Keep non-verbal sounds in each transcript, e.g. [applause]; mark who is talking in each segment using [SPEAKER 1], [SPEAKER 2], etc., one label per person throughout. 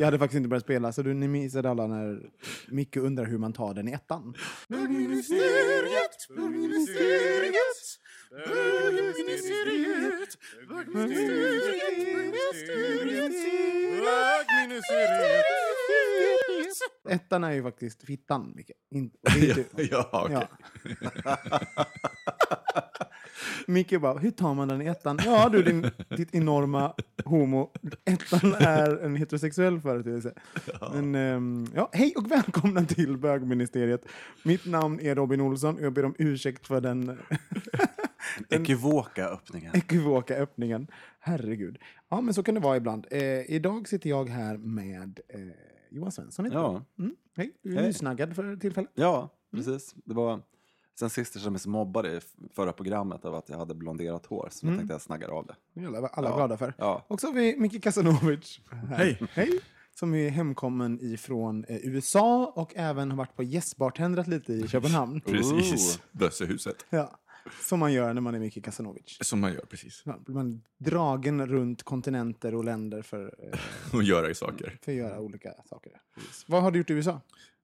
[SPEAKER 1] Jag hade faktiskt inte börjat spela, så du, ni missade alla när Micke undrar hur man tar den i ettan.
[SPEAKER 2] Bögministeriet, bögministeriet, bögministeriet, bögministeriet,
[SPEAKER 1] Ettan är ju faktiskt fittan, Micke. In, [laughs] är du.
[SPEAKER 2] Ja, okej. [laughs]
[SPEAKER 1] Micke bara, hur tar man den i ettan? Ja du, din, ditt enorma homo. Ettan är en heterosexuell företeelse. Men, ehm, ja, hej och välkomna till bögministeriet. Mitt namn är Robin Olsson och jag ber om ursäkt för [laughs] den
[SPEAKER 3] Ekivoka öppningen.
[SPEAKER 1] ekivoka öppningen. Herregud. Ja, men så kan det vara ibland. Eh, idag sitter jag här med eh, Johan Svensson.
[SPEAKER 3] Ja.
[SPEAKER 1] Mm, hej, du är
[SPEAKER 3] Hej.
[SPEAKER 1] nysnaggad för tillfället.
[SPEAKER 3] Ja, precis. Det var sen sist jag kände mig så mobbad i förra programmet av att jag hade blonderat hår. Så jag tänkte jag snaggar av det.
[SPEAKER 1] Det är alla,
[SPEAKER 3] Ja.
[SPEAKER 1] glada för.
[SPEAKER 3] Ja.
[SPEAKER 1] Och så har vi Micke Kasanovic.
[SPEAKER 2] Hej.
[SPEAKER 1] Hej. Som är hemkommen ifrån eh, USA och även har varit på gästbartendrat lite i Köpenhamn. [laughs]
[SPEAKER 2] Precis. Bössehuset.
[SPEAKER 1] Ja. Som man gör när man är Micke Kasanovic.
[SPEAKER 2] Som man gör, precis.
[SPEAKER 1] Man blir dragen runt kontinenter och länder för, eh, [laughs]
[SPEAKER 2] Och göra i saker.
[SPEAKER 1] för att göra olika saker. Precis. Vad har du gjort i USA?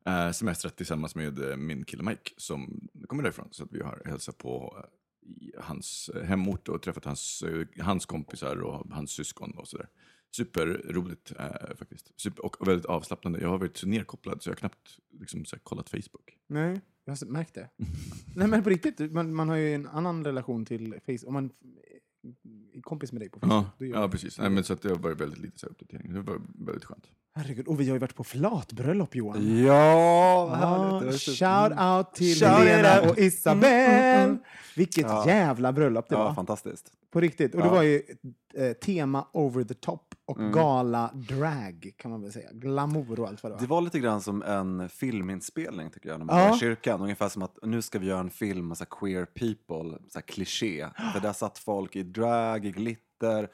[SPEAKER 2] Eh, semestrat tillsammans med eh, min kille Mike som kommer därifrån. Så att vi har hälsat på eh, i hans eh, hemort och träffat hans, eh, hans kompisar och hans syskon och sådär. Superroligt eh, faktiskt. Super, och väldigt avslappnande. Jag har varit så nerkopplad så jag har knappt liksom, så här, kollat Facebook.
[SPEAKER 1] Nej, jag har märkt det. [laughs] Nej men på riktigt, man, man har ju en annan relation till Facebook. Om man kompis med dig på Facebook.
[SPEAKER 2] Ja, ja precis. Nej, men så att det har varit väldigt lite så uppdatering. Det var väldigt skönt.
[SPEAKER 1] Herregud, och vi har ju varit på flatbröllop Johan.
[SPEAKER 3] Ja, vad
[SPEAKER 1] Ja,
[SPEAKER 3] härligt. Var så-
[SPEAKER 1] shout out till
[SPEAKER 3] Shout
[SPEAKER 1] Helena och Isabel! Vilket
[SPEAKER 3] Ja.
[SPEAKER 1] jävla bröllop det
[SPEAKER 3] Ja,
[SPEAKER 1] var.
[SPEAKER 3] fantastiskt.
[SPEAKER 1] På riktigt. Och det var ju eh, tema over the top och
[SPEAKER 3] Mm.
[SPEAKER 1] gala drag kan man väl säga. Glamour och allt vad det var.
[SPEAKER 3] Det var lite grann som en filminspelning tycker jag, när man
[SPEAKER 1] Ja.
[SPEAKER 3] var i kyrkan. Ungefär som att nu ska vi göra en film med så queer people, så här kliché. För där satt folk i drag, i glitter.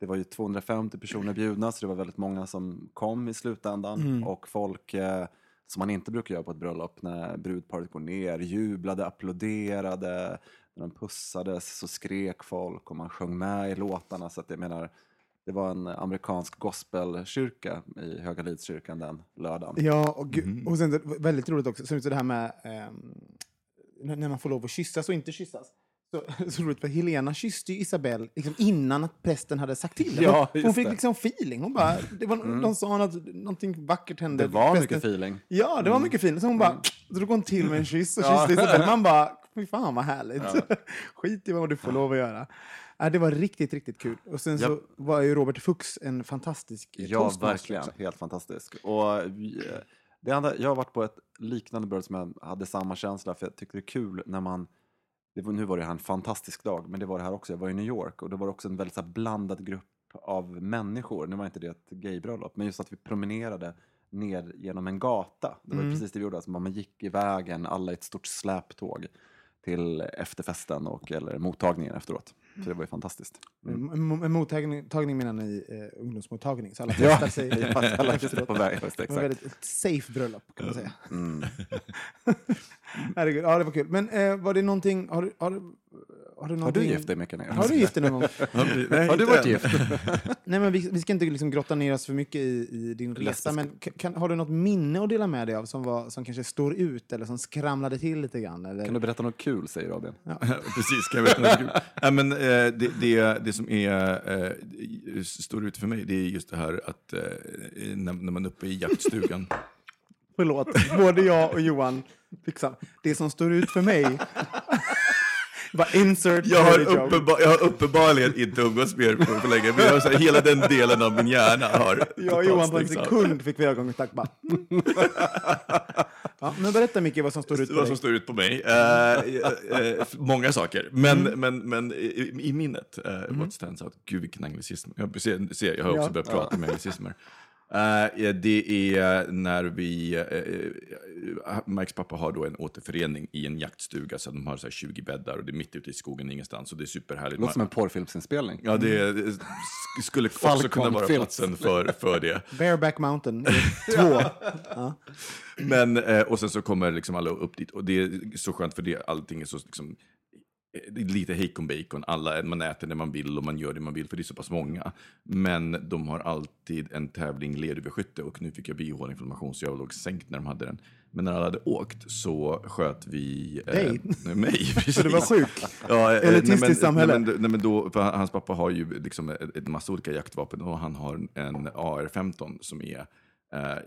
[SPEAKER 3] Det var ju 250 personer bjudna, så det var väldigt många som kom i slutändan.
[SPEAKER 1] Mm.
[SPEAKER 3] Och folk, eh, som man inte brukar göra på ett bröllop, när brudparet går ner, jublade, applåderade. När de pussades så skrek folk och man sjöng med i låtarna. Så att jag menar, det var en amerikansk gospelkyrka i Höga Lidskyrkan den lördagen.
[SPEAKER 1] Ja, och,
[SPEAKER 3] Mhm.
[SPEAKER 1] och sen väldigt roligt också, så det här med ehm, när man får lov att kyssas och inte kyssas. Så, [laughs] så roligt, för Helena kysste ju Isabel liksom innan att prästen hade sagt till.
[SPEAKER 3] Ja,
[SPEAKER 1] hon, fick
[SPEAKER 3] det.
[SPEAKER 1] liksom feeling. Hon bara, det var, De sa att någonting vackert hände.
[SPEAKER 3] Det var
[SPEAKER 1] Prästen-
[SPEAKER 3] mycket feeling.
[SPEAKER 1] Ja, det var mycket fint. Så hon bara drog hon till med en kyss och
[SPEAKER 3] Mm. [laughs] Ja.
[SPEAKER 1] kysste Isabel. Man bara, fy fan vad härligt. [laughs] Skit i vad du får lov att göra. Ja, det var riktigt, riktigt kul. Och sen så
[SPEAKER 3] Ja.
[SPEAKER 1] var ju Robert Fuchs en fantastisk
[SPEAKER 3] Ja, verkligen.
[SPEAKER 1] också.
[SPEAKER 3] Helt fantastisk. Och vi, eh, det andra, jag har varit på ett liknande bröllop som jag hade samma känsla, för jag tyckte det är kul när man det var, nu var det här en fantastisk dag, men det var det här också. Jag var i New York och det var också en väldigt så blandad grupp av människor. Nu var inte det ett gaybröllop, men just att vi promenerade ner genom en gata. Det var ju precis det vi gjorde. Alltså, man gick i vägen, alla i ett stort släptåg till efterfesten och eller mottagningen efteråt. Så det var ju fantastiskt.
[SPEAKER 1] En, en, en mottagning tagning menar ni eh, ungdomsmottagning, så alla
[SPEAKER 3] Ja,
[SPEAKER 1] testar sig [laughs]
[SPEAKER 3] ja, alla testar på väg. Just,
[SPEAKER 1] Det var
[SPEAKER 3] exakt.
[SPEAKER 1] väldigt ett safe bröllop kan man säga.
[SPEAKER 3] Mm. [laughs]
[SPEAKER 1] Herregud, ja det var kul. Men eh, var det någonting, har du, har du, har du
[SPEAKER 3] Har
[SPEAKER 1] någonting...
[SPEAKER 3] du gift dig mycket?
[SPEAKER 1] Har du gift dig någon gång? [laughs]
[SPEAKER 2] Nej,
[SPEAKER 3] Har du varit
[SPEAKER 2] än.
[SPEAKER 3] gift? [laughs]
[SPEAKER 1] Nej, men vi, vi ska inte liksom grotta ner oss för mycket i, i din resa, men ka- kan, har du något minne att dela med dig av som, var, som kanske står ut eller som skramlade till lite grann? Eller?
[SPEAKER 3] Kan du berätta något kul, säger Robin? [laughs]
[SPEAKER 2] Precis, kan jag berätta något kul? Nej, men, eh, det, det, det som är, eh, står ut för mig det är just det här att eh, när, när man är uppe i jaktstugan
[SPEAKER 1] Förlåt, både jag och Johan fick sam- Det som står ut för mig Bara insert
[SPEAKER 2] Jag har, uppenbar, jag har uppenbarligen inte umgåtts med er på för länge, men jag har så här, hela den delen av min hjärna har
[SPEAKER 1] Jag och Johan på en sekund fick vi ögonkontakt bara. mm. [laughs] ja, men berätta Micke vad som står ut på
[SPEAKER 2] Vad
[SPEAKER 1] dig.
[SPEAKER 2] som står ut på mig? Eh, eh, eh, många saker, men,
[SPEAKER 1] Mm.
[SPEAKER 2] men, men i, i minnet, uh, what stands out? Gud vilken anglicism. Jag, ser, ser, jag har också
[SPEAKER 1] Ja.
[SPEAKER 2] börjat prata med anglicismer. Eh, det är när vi, uh, Mikes pappa har då en återförening i en jaktstuga, så de har så här 20 bäddar och det är mitt ute i skogen ingenstans och det är superhärligt.
[SPEAKER 3] Det låter som en porrfilmsinspelning.
[SPEAKER 2] Ja, det, det sk- skulle också kunna vara platsen för, för det.
[SPEAKER 1] Bareback Mountain [laughs] 2.
[SPEAKER 2] Men, eh, och sen så kommer liksom alla upp dit och det är så skönt för det, allting är så liksom, eh, lite hejkon bacon, alla, man äter när man vill och man gör det man vill för det är så pass många. Men de har alltid en tävling lerduveskytte och nu fick jag bihåleinflammation så jag låg sänkt när de hade den. Men när alla hade åkt så sköt vi...
[SPEAKER 1] Dig? [laughs]
[SPEAKER 2] mig, [laughs] precis.
[SPEAKER 1] Så du var sjuk?
[SPEAKER 2] Ja, eh,
[SPEAKER 1] Elitistiskt samhälle.
[SPEAKER 2] Nej, nej, men då, för hans pappa har ju liksom ett, ett massa olika jaktvapen och han har en AR-15 som är... Eh,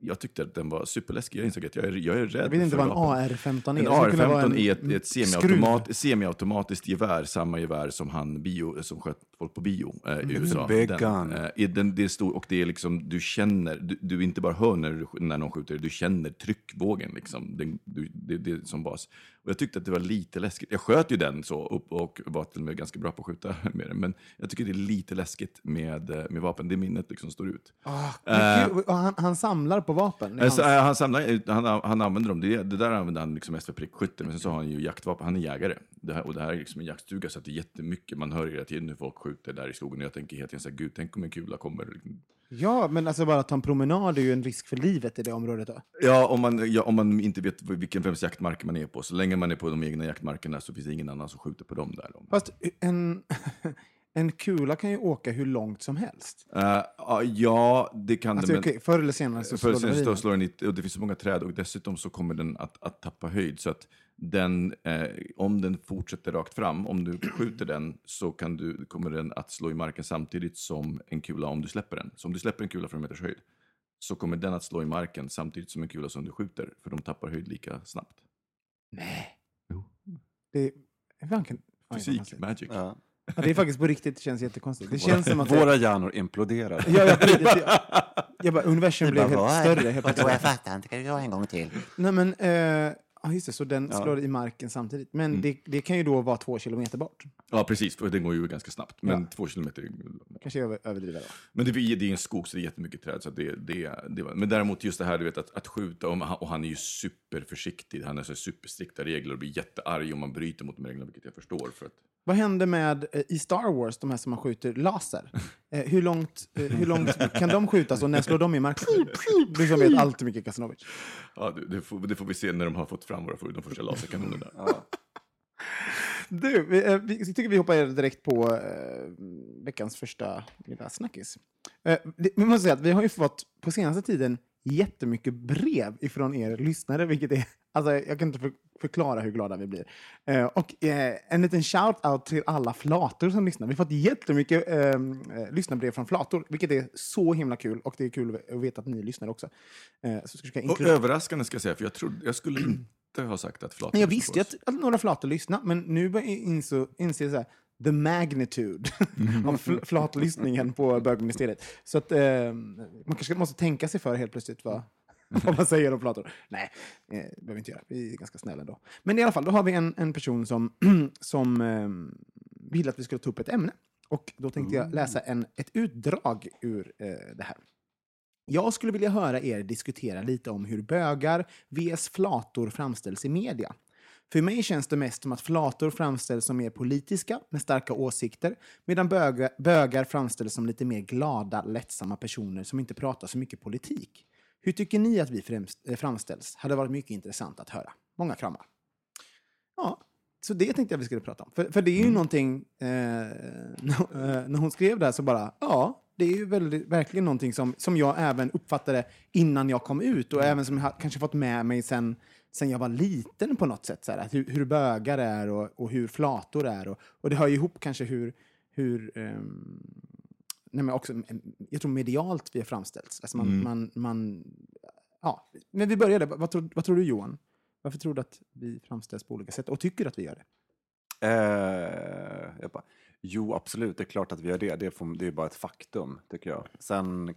[SPEAKER 2] jag tyckte att den var superläskig. Jag insåg att jag är, jag är rädd
[SPEAKER 1] Jag vet inte vad en
[SPEAKER 2] vapen.
[SPEAKER 1] AR-15 är.
[SPEAKER 2] En
[SPEAKER 1] Det skulle kunna vara
[SPEAKER 2] AR-15
[SPEAKER 1] en
[SPEAKER 2] är ett, ett semiautomat, semiautomatiskt gevär, samma gevär som han bio, som sköt folk på bio eh, i USA.
[SPEAKER 3] big gun.
[SPEAKER 2] eh, den, det är stor, och det är liksom, du känner, du, du inte bara hör när, du, när någon skjuter, du känner tryckvågen liksom. Den, du, det, det är som bas. Och jag tyckte att det var lite läskigt. Jag sköt ju den så upp och var till och med ganska bra på att skjuta [laughs] med den. Men jag tycker det är lite läskigt med, eh, med vapen. Det minnet liksom står ut.
[SPEAKER 1] Men gud, och han, han samlar på vapen.
[SPEAKER 2] Alltså,
[SPEAKER 1] hans-
[SPEAKER 2] han, samlar, han, han använder dem. Det, det där använder han liksom mest för prickskytte. Men sen så har han ju jaktvapen. Han är jägare. Det här, och det här är liksom en jaktstuga så att det är jättemycket. Man hör hela tiden hur folk skjuter där i skogen. Och jag tänker hela tiden så här, gud, tänk om en kula kommer.
[SPEAKER 1] Ja, men alltså bara att ta en promenad är ju en risk för livet i det området. Då.
[SPEAKER 2] Ja, om man, ja, om man inte vet vilken vems jaktmark man är på. Så länge man är på de egna jaktmarkerna så finns det ingen annan som skjuter på dem där.
[SPEAKER 1] Fast en, [laughs] en kula kan ju åka hur långt som helst.
[SPEAKER 2] Eh, ja, det kan
[SPEAKER 1] Alltså,
[SPEAKER 2] det.
[SPEAKER 1] okej, förr eller senare så
[SPEAKER 2] För
[SPEAKER 1] slår
[SPEAKER 2] sen
[SPEAKER 1] den
[SPEAKER 2] så
[SPEAKER 1] in.
[SPEAKER 2] slår den i, och det finns så många träd och dessutom så kommer den att, att tappa höjd. Så att den, eh, om den fortsätter rakt fram, om du skjuter den så kan du, kommer den att slå i marken samtidigt som en kula om du släpper den. Så om du släpper en kula från en meters höjd så kommer den att slå i marken samtidigt som en kula som du skjuter, för de tappar höjd lika snabbt.
[SPEAKER 1] Nej.
[SPEAKER 2] Jo.
[SPEAKER 1] Det, fan,
[SPEAKER 2] Fysik, magic.
[SPEAKER 3] Ja.
[SPEAKER 1] Ja, det är faktiskt på riktigt, det känns jättekonstigt. Det känns som att...
[SPEAKER 3] Våra hjärnor imploderar.
[SPEAKER 1] Ja, ja, på riktigt, jag, jag bara, universum blev helt större. Helt
[SPEAKER 4] Och då
[SPEAKER 1] plötsligt.
[SPEAKER 4] jag fattar inte, kan du göra en gång till?
[SPEAKER 1] Nej, men, eh, ja, just det, så den
[SPEAKER 3] Ja.
[SPEAKER 1] slår i marken samtidigt. Men
[SPEAKER 2] Mm.
[SPEAKER 1] det, det kan ju då vara två kilometer bort.
[SPEAKER 2] Ja, precis, för den går ju ganska snabbt. Men
[SPEAKER 1] Ja.
[SPEAKER 2] två kilometer
[SPEAKER 1] Kanske jag överdriver. Då.
[SPEAKER 2] Men det, är- det är en skog så det är jättemycket träd. Så det, det, det var, men däremot just det här du vet, att, att skjuta, och han, och han är ju superförsiktig, han har så superstrikta regler och blir jättearg om man bryter mot de reglerna, vilket jag förstår. För att,
[SPEAKER 1] Vad hände med eh, i Star Wars, de här som man skjuter laser? [laughs] Eh, hur, långt, eh, hur långt kan de skjutas och när slår de i marken? Du som vet allt mycket Kasanovic.
[SPEAKER 2] ja, det, det, får, det får vi se när de har fått fram våra de första laserkanonerna. [laughs]
[SPEAKER 1] Du, vi, eh, vi jag tycker vi hoppar direkt på eh, veckans första lilla snackis. Eh, det, vi måste säga att vi har ju fått på senaste tiden jättemycket brev ifrån er lyssnare, vilket är, alltså jag kan inte för, förklara hur glada vi blir. Eh, och eh, en liten shout-out till alla flator som lyssnar. Vi har fått jättemycket eh, eh, lyssnarbrev från flator, vilket är så himla kul och det är kul att veta att ni lyssnar också. Eh, så ska jag
[SPEAKER 2] Och överraskande ska jag säga, för jag, trodde, jag skulle [clears throat] inte ha sagt att flator
[SPEAKER 1] jag visste att, att några flator lyssnar, men nu börjar jag så här, the magnitude [laughs] av fl flatlyssningen på bögministeriet. Så att eh, man kanske måste tänka sig för helt plötsligt vad, [laughs] vad man säger om flator. Nej, eh, det behöver vi inte göra. Vi är ganska snälla ändå. Men i alla fall, då har vi en, en person som, [clears throat] som eh, ville att vi skulle ta upp ett ämne. Och då tänkte jag läsa en, ett utdrag ur eh, det här. Jag skulle vilja höra er diskutera lite om hur bögar vs flator framställs i media. För mig känns det mest som att flator framställs som mer politiska, med starka åsikter, medan böga, bögar framställs som lite mer glada, lättsamma personer som inte pratar så mycket politik. Hur tycker ni att vi eh, framställs? Hade varit mycket intressant att höra. Många kramar. Ja, så det tänkte jag vi skulle prata om. För, för det är ju någonting, eh, [laughs] när, eh, när hon skrev det här så bara, ja, det är ju väldigt, verkligen någonting som, som jag även uppfattade innan jag kom ut och även som jag kanske fått med mig sen, sen jag var liten på något sätt. Så här, hur, hur bögar är och, och hur flator är. Och, och det hör ju ihop kanske hur, hur ehm, nej men också, mm, jag tror medialt vi har framställts. Alltså man, man, man, ja. Men vi började, vad tror, vad tror du Johan? Varför tror du att vi framställs på olika sätt och tycker att vi gör det?
[SPEAKER 3] Eh, bara, jo, absolut, det är klart att vi gör det. Det är, får- det är bara ett faktum, tycker jag. Sen eh,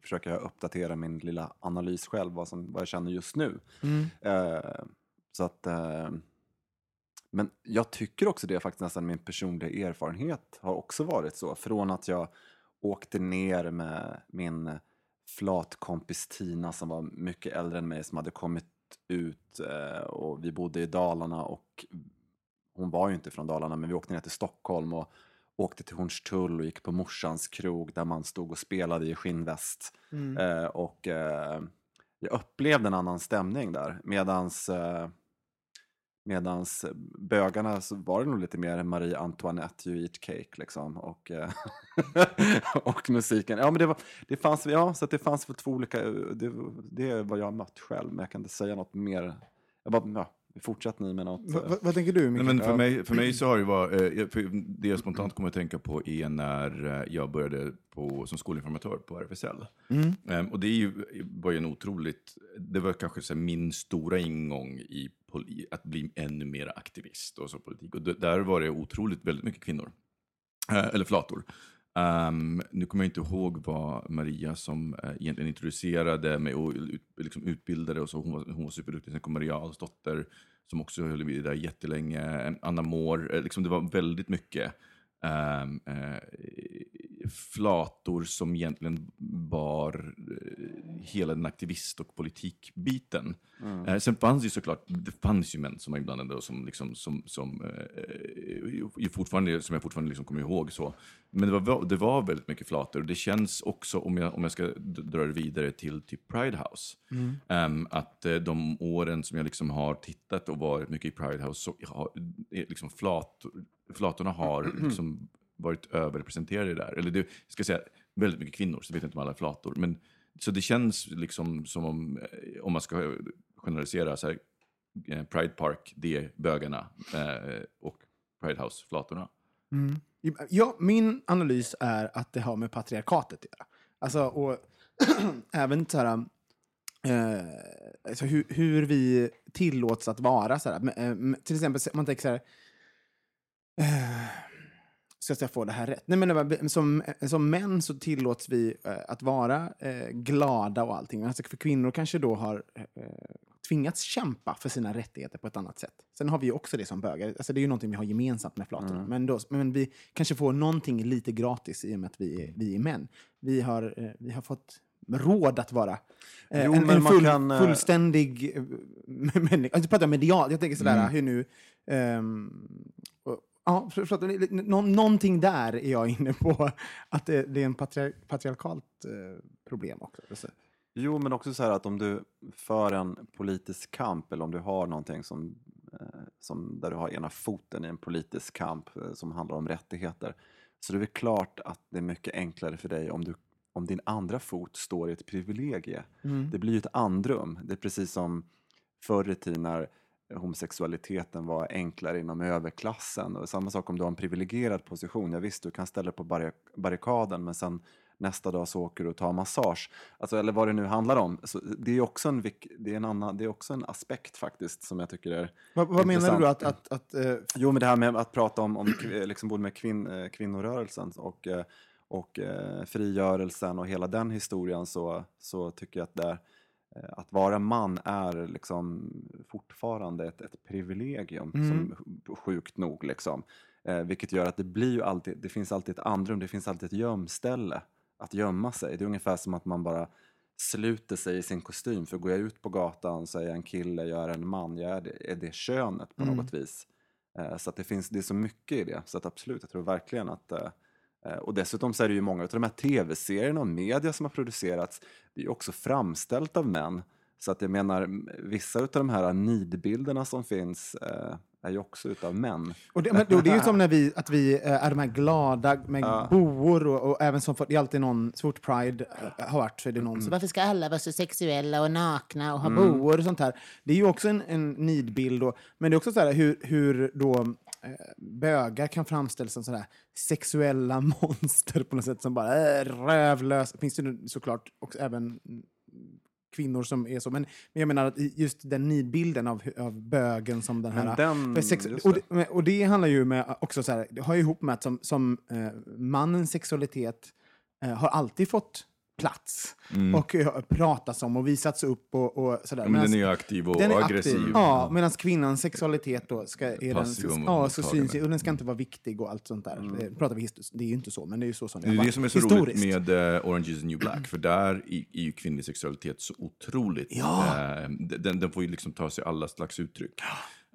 [SPEAKER 3] försöker jag uppdatera min lilla analys själv, vad, som, vad jag känner just nu. Eh, så att, eh, men jag tycker också det, faktiskt nästan min personliga erfarenhet har också varit så. Från att jag åkte ner med min flatkompis Tina som var mycket äldre än mig, som hade kommit ut eh, och vi bodde i Dalarna och hon var ju inte från Dalarna, men vi åkte ner till Stockholm och åkte till Hornstull och gick på morsans krog där man stod och spelade i skinnväst. Eh, och eh, jag upplevde en annan stämning där. Medans, medans bögarna så var det nog lite mer Marie Antoinette, you eat cake liksom. Och, eh, [laughs] och musiken. Ja, men det, var, det fanns, ja, så att det fanns väl två olika, det, det är vad jag har mött själv, men jag kan inte säga något mer. Jag bara, ja, fortsätt ni med något.
[SPEAKER 1] Va,
[SPEAKER 3] eh,
[SPEAKER 1] va, vad tänker du?
[SPEAKER 2] Nej, men för, mig, för mig så har det varit, eh, det jag spontant kommer att tänka på är när jag började på, som skolinformatör på RFSL.
[SPEAKER 1] Mm.
[SPEAKER 2] Ehm, och det är ju, var ju en otroligt, det var kanske så här, min stora ingång i att bli ännu mer aktivist och så politik. Och där var det otroligt väldigt mycket kvinnor. Eh, eller flator. Um, nu kommer jag inte ihåg vad Maria som uh, egentligen introducerade mig och ut, liksom utbildade och så. Hon var, hon var superduktig. Sen kom Maria Alsdotter som också höll i det där jättelänge. Anna Moore. Eh, liksom det var väldigt mycket um, flator som egentligen bar eh, hela den aktivist och politikbiten. Eh, sen fanns det ju såklart, det fanns ju män som var inblandade och som, liksom, som, som, eh, fortfarande, som jag fortfarande liksom kommer ihåg. så. Men det var, det var väldigt mycket flator och det känns också, om jag, om jag ska dra det vidare till typ Pride House, ehm, att eh, de åren som jag liksom har tittat och varit mycket i Pride House, så har, liksom flat, flatorna har [clears throat] liksom varit överrepresenterade där. Eller det, jag ska säga väldigt mycket kvinnor, så jag vet inte om alla är flator. Men, så det känns liksom som om, eh, om man ska generalisera, så här, eh, Pride Park, det är bögarna eh, och Pride House, flatorna. Mm.
[SPEAKER 1] Ja, min analys är att det har med patriarkatet att göra. Alltså, och [clears throat] även så här, eh, alltså hur, hur vi tillåts att vara. Så här, eh, till exempel, om man tänker så här... Eh, ska jag få det här rätt? Nej, men som, som män så tillåts vi eh, att vara eh, glada och allting. Alltså för kvinnor kanske då har eh, tvingats kämpa för sina rättigheter på ett annat sätt. Sen har vi ju också det som bögar. Alltså det är ju någonting vi har gemensamt med flatorna. Men, då, men vi kanske får någonting lite gratis i och med att vi är, vi är män. Vi har, eh, vi har fått råd att vara eh,
[SPEAKER 3] Jo,
[SPEAKER 1] en,
[SPEAKER 3] men
[SPEAKER 1] en full,
[SPEAKER 3] kan,
[SPEAKER 1] fullständig [laughs] människa. Jag pratar medialt. Jag tänker sådär,
[SPEAKER 3] Mm.
[SPEAKER 1] hur nu... ehm, och- Ja, för- förlåt, nå, någonting där är jag inne på. [laughs] Att det, det är en patriar, patriarkalt eh, problem också. Alltså.
[SPEAKER 3] Jo, men också så här att om du för en politisk kamp eller om du har någonting som, eh, som där du har ena foten i en politisk kamp eh, som handlar om rättigheter. Så det är väl klart att det är mycket enklare för dig om, du, om din andra fot står i ett privilegie. Det blir ju ett andrum. Det är precis som förr i tiden när homosexualiteten var enklare inom överklassen. Och samma sak om du har en privilegierad position. Ja, visst, du kan ställa dig på barri- barrikaden men sen nästa dag så åker du och tar massage. Alltså, eller vad det nu handlar om. Så det, är också en, det, är en annan, det är också en aspekt faktiskt som jag tycker är
[SPEAKER 1] Vad, vad menar du? Att, att, att, eh,
[SPEAKER 3] Jo, men det här med att prata om, om liksom både med kvinn, eh, kvinnorörelsen och, eh, och eh, frigörelsen och hela den historien så, så tycker jag att det är, eh, att vara man är liksom fortfarande ett, ett privilegium, som, sjukt nog. Liksom. Eh, vilket gör att det blir ju alltid, det finns alltid ett andrum, det finns alltid ett gömställe att gömma sig. Det är ungefär som att man bara sluter sig i sin kostym. För går jag ut på gatan så är jag en kille, jag är en man, jag är det, är det könet på något vis. Eh, Så att det finns det är så mycket i det. Så att absolut, jag tror verkligen att... eh, eh, Och dessutom så är det ju många av de här tv-serierna och media som har producerats, det är ju också framställt av män. Så att jag menar, vissa av de här nidbilderna som finns eh, är ju också utav män.
[SPEAKER 1] och det, men, det är ju som när vi, att vi eh, är de här glada med boor och, och även som, för, det är alltid någon, så fort Pride eh, har varit så är det någon som varför ska alla vara så sexuella och nakna och ha boor och sånt här. Det är ju också en, en nidbild. Och, men det är också så här hur, hur då eh, bögar kan framställas som sådär sexuella [laughs] monster på något sätt som bara är rövlösa. Finns det såklart också även kvinnor som är så. Men, men jag menar att just den nidbilden av, av bögen som den här...
[SPEAKER 3] Den-
[SPEAKER 1] sex, och,
[SPEAKER 3] det.
[SPEAKER 1] och det handlar ju med också så här, det har ju ihop med att som, som eh, mannens sexualitet eh, har alltid fått plats och eh, pratats om och visats upp och, och sådär.
[SPEAKER 2] Mm. Ja, men den är aktiv och
[SPEAKER 1] är
[SPEAKER 2] aggressiv.
[SPEAKER 1] Aktiv. Ja, medan kvinnans sexualitet då ska, är
[SPEAKER 2] Passiv
[SPEAKER 1] den, ja, så syns, och den ska inte vara viktig och allt sånt där. Det, pratar vi det är ju inte så, men det är ju så som
[SPEAKER 2] Det är
[SPEAKER 1] har
[SPEAKER 2] det som är så
[SPEAKER 1] varit
[SPEAKER 2] roligt
[SPEAKER 1] historiskt.
[SPEAKER 2] med uh, Orange is the new black, för där är, är ju kvinnlig sexualitet så otroligt...
[SPEAKER 1] Ja.
[SPEAKER 2] eh, den, den får ju liksom ta sig alla slags uttryck,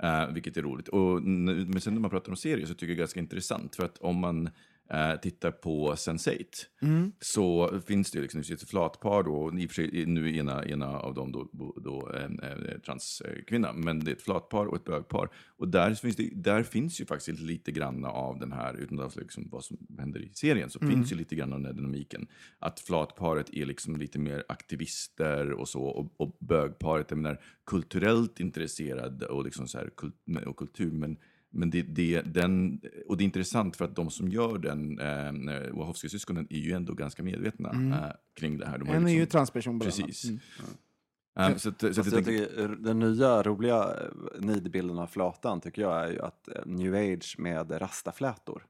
[SPEAKER 2] eh, vilket är roligt. Och, men sen när man pratar om serier så tycker jag det är ganska intressant, för att om man eh, tittar på Sense8
[SPEAKER 1] Mm.
[SPEAKER 2] så finns det ju liksom ett flatpar då, och i och för sig nu ena, ena av dem då, då en, en transkvinna, men det är ett flatpar och ett bögpar. Och där finns, det, där finns ju faktiskt lite grann av den här, utan att liksom vad som händer i serien, så finns ju lite grann av den här dynamiken. Att flatparet är liksom lite mer aktivister och så, och, och bögparet är mer kulturellt intresserad och, liksom så här, och kultur, men men det, det, den, och det är intressant för att de som gör den, eh, Wachowski-syskonen, är ju ändå ganska medvetna eh, kring det här. De
[SPEAKER 1] En är ju
[SPEAKER 2] liksom-
[SPEAKER 1] transperson.
[SPEAKER 2] Precis.
[SPEAKER 1] Mm.
[SPEAKER 2] Eh, så att, så att
[SPEAKER 3] Fast
[SPEAKER 2] jag
[SPEAKER 3] tycker, den nya roliga eh, nidbilden av flatan tycker jag är ju att eh, new age med rastaflätor.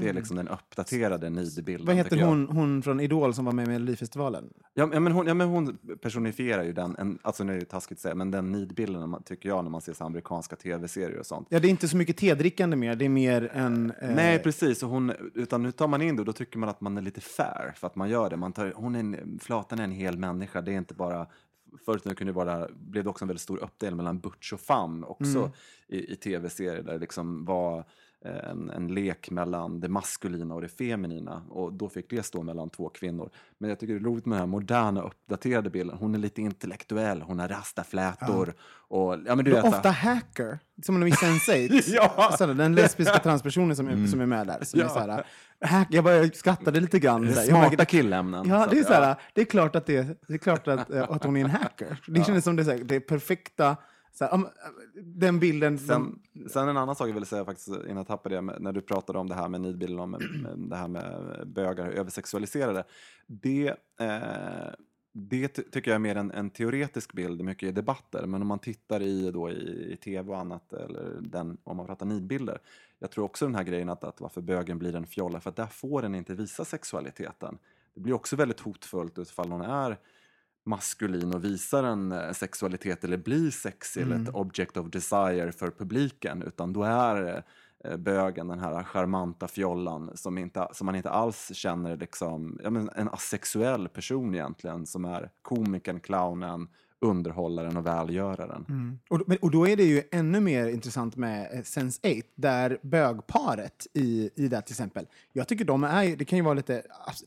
[SPEAKER 3] Det är liksom den uppdaterade nidbilden.
[SPEAKER 1] Mm. Vad heter hon, hon från Idol som var med i Melodifestivalen?
[SPEAKER 3] Ja, men hon, ja, men hon personifierar ju den, en, alltså nu är det taskigt att säga, men den nidbilden tycker jag när man ser så amerikanska tv-serier och sånt.
[SPEAKER 1] Ja, det är inte så mycket tedrickande mer, det är mer en... eh,
[SPEAKER 3] Nej, precis. Och hon, utan nu tar man in det och då tycker man att man är lite fair för att man gör det. Man tar, hon är en, Flatan är en hel människa, det är inte bara... Förut nu kunde det vara, blev det också en väldigt stor uppdelning mellan butch och femme också
[SPEAKER 1] Mm.
[SPEAKER 3] i, i tv-serier där det liksom var en, en lek mellan det maskulina och det feminina och då fick det stå mellan två kvinnor. Men jag tycker det är roligt med den här moderna uppdaterade bilden. Hon är lite intellektuell, hon har rastaflätor och ja men du vet.
[SPEAKER 1] ofta hacker, som i Sense8. [laughs]
[SPEAKER 3] Ja.
[SPEAKER 1] Sådär, den lesbiska [laughs] transpersonen som är, som är med där. Som är såhär, hack, jag bara skrattade lite grann. såhär. Jag märker-
[SPEAKER 3] Smarta killämnen.
[SPEAKER 1] Ja, det är såhär, det är klart att, det, det är, klart att, eh, att hon är en hacker. Det kändes som det, såhär, det perfekta, såhär, om, den bilden.
[SPEAKER 3] Sen, sen en annan sak jag ville säga faktiskt innan jag tappade det, när du pratade om det här med nidbilden, om det här med bögar översexualiserade. Det, eh, det ty- tycker jag är mer en, en teoretisk bild, mycket i debatter, men om man tittar i, då, i, i tv och annat, eller den, om man pratar nidbilder, jag tror också den här grejen att, att varför bögen blir en fjolla, för att där får den inte visa sexualiteten. Det blir också väldigt hotfullt utifall hon är maskulin och visar en eh, sexualitet eller blir sexy eller ett object of desire för publiken utan då är eh, bögen den här charmanta fjollan som, inte, som man inte alls känner liksom, ja, men en asexuell person egentligen som är komikern, clownen, underhållaren och välgöraren.
[SPEAKER 1] Mm. Och, och då är det ju ännu mer intressant med eh, Sense8, där bögparet i, i det till exempel, jag tycker de är, det kan ju vara lite,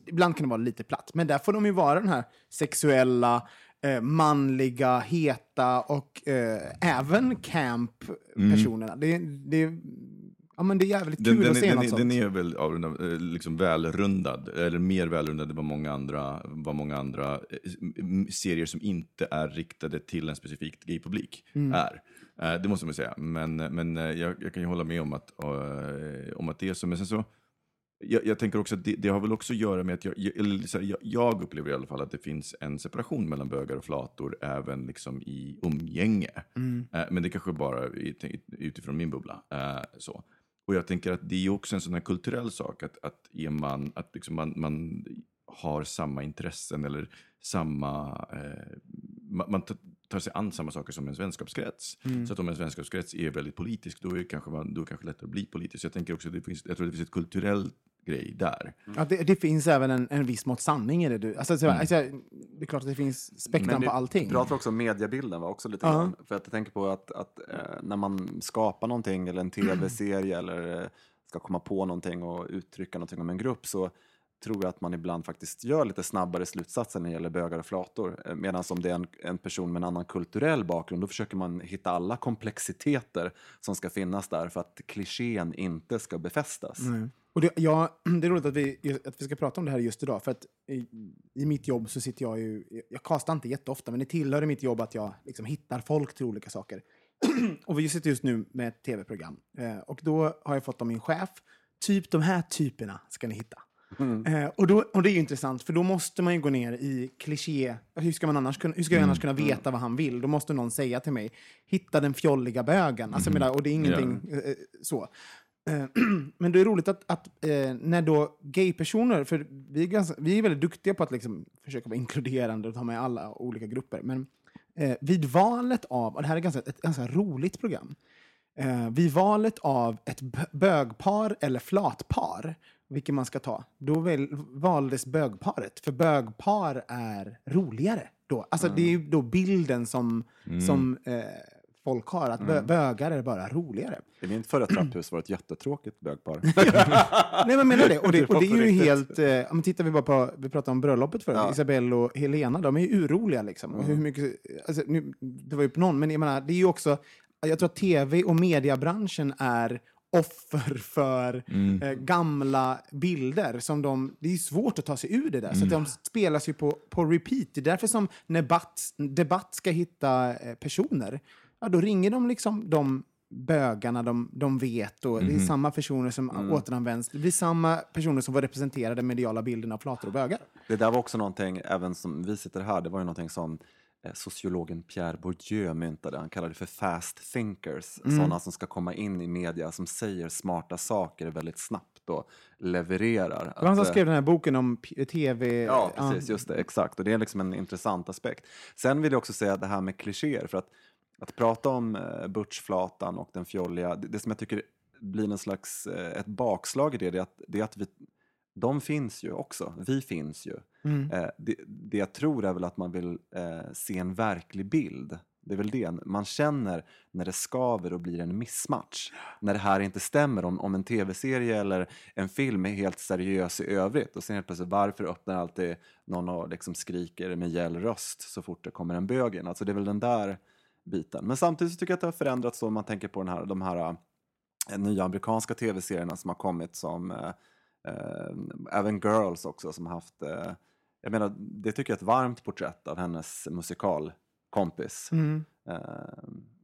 [SPEAKER 1] ibland kan det vara lite platt, men där får de ju vara den här sexuella, eh, manliga, heta och eh, även camp-personerna. Det, det, ja, men det är jävligt kul
[SPEAKER 2] den, den,
[SPEAKER 1] att se
[SPEAKER 2] den,
[SPEAKER 1] något sånt.
[SPEAKER 2] den är väl avrundad, eh, liksom välrundad, eller mer välrundad än vad många andra, vad många andra eh, serier som inte är riktade till en specifik gaypublik
[SPEAKER 1] Mm.
[SPEAKER 2] är. Eh, Det måste man säga. Men, men jag, jag kan ju hålla med om att, om att det är så. Men sen så, jag, jag tänker också att det, det har väl också att göra med att jag, jag, jag, upplever i alla fall att det finns en separation mellan bögar och flator även liksom i umgänge. Eh, Men det kanske bara är utifrån min bubbla. Så. Och jag tänker att det är också en sån här kulturell sak att, att, man, att liksom man, man har samma intressen eller samma... Eh, man man tar- sig an samma saker som ens vänskapskrets. Så att om ens vänskapskrets är väldigt politisk, då är det kanske, man, då är det kanske lättare att bli politisk. Jag tänker också att det finns, jag tror det finns ett kulturellt grej där.
[SPEAKER 1] Ja, det, det finns även en, en viss mått sanning i det. Du. Alltså, så,
[SPEAKER 2] Mm.
[SPEAKER 1] alltså, det är klart att det finns spektrum på allting.
[SPEAKER 3] Du pratar också om mediebilden va? också lite
[SPEAKER 1] Ja.
[SPEAKER 3] grann. För att jag tänker på att, att eh, när man skapar någonting eller en tv-serie [clears throat] eller eh, ska komma på någonting och uttrycka någonting om en grupp så tror jag att man ibland faktiskt gör lite snabbare slutsatser när det gäller bögar och flator. Eh, Medan om det är en, en person med en annan kulturell bakgrund då försöker man hitta alla komplexiteter som ska finnas där för att klichén inte ska befästas.
[SPEAKER 1] Mm. Och det, ja, [clears throat] det är roligt att vi, att vi ska prata om det här just idag. För att i, i mitt jobb så sitter jag ju... Jag kastar inte jätteofta, men det tillhör i mitt jobb att jag liksom hittar folk till olika saker. [clears throat] och vi sitter just nu med ett tv-program. Eh, och då har jag fått av min chef, typ de här typerna ska ni hitta. Eh, och, då, och det är ju intressant, för då måste man ju gå ner i kliché. Hur ska, man annars kunna, hur ska jag annars kunna veta vad han vill? Då måste någon säga till mig, hitta den fjolliga bögen. Alltså, menar, och det är ingenting eh, så. Eh, [clears throat] Men det är roligt att, att eh, när då gaypersoner, för vi är, ganska, vi är väldigt duktiga på att liksom försöka vara inkluderande och ta med alla olika grupper, men eh, vid valet av, och det här är ganska, ett ganska roligt program, eh, vid valet av ett bögpar eller flatpar, vilket man ska ta, då väl, valdes bögparet. För bögpar är roligare då. Alltså det är då bilden som, som eh, folk har, att bö, bögar är bara roligare.
[SPEAKER 3] I mitt förra trapphus var det ett jättetråkigt bögpar. [laughs]
[SPEAKER 1] Nej, men menar det. Och det, och det är ju helt... Eh, om tittar vi bara på, vi pratade om bröllopet förut,
[SPEAKER 3] Ja.
[SPEAKER 1] Isabelle och Helena, de är ju urroliga liksom. Och Hur mycket, alltså, nu, det var ju på någon, men jag menar, det är ju också... Jag tror att tv och mediebranschen är offer för eh, gamla bilder. Som de, det är svårt att ta sig ur det där, så att de spelas ju på, på repeat. Det är därför som när Debatt, debatt ska hitta eh, personer, ja, då ringer de liksom de bögarna de, de vet och det är samma personer som återanvänds. Det blir samma personer som får representera den mediala bilden av flator och bögar.
[SPEAKER 3] Det där var också någonting, även som vi sitter här, det var ju någonting som eh, sociologen Pierre Bourdieu myntade. Han kallade det för fast thinkers,
[SPEAKER 1] Mm.
[SPEAKER 3] sådana som ska komma in i media, som säger smarta saker väldigt snabbt och levererar.
[SPEAKER 1] Det var han som
[SPEAKER 3] eh,
[SPEAKER 1] skrev den här boken om tv...
[SPEAKER 3] Ja, precis. Just det. Exakt. Och det är liksom en intressant aspekt. Sen vill jag också säga det här med klichéer. För att, att prata om eh, Butchflatan och den fjolliga, det, det som jag tycker blir en slags, eh, ett bakslag i det, det är att, det är att vi, de finns ju också. Vi finns ju.
[SPEAKER 1] Mm.
[SPEAKER 3] Eh, det, det jag tror är väl att man vill eh, se en verklig bild. Det är väl det. Man känner när det skaver och blir en missmatch. När det här inte stämmer. Om, om en tv-serie eller en film är helt seriös i övrigt och sen helt plötsligt varför öppnar alltid någon och liksom skriker med gäll röst så fort det kommer en bög in. Alltså det är väl den där biten. Men samtidigt så tycker jag att det har förändrats så om man tänker på den här, de här eh, nya amerikanska tv-serierna som har kommit som eh, eh, även Girls också som har haft jag menar, det tycker jag är ett varmt porträtt av hennes musikalkompis.
[SPEAKER 1] Mm.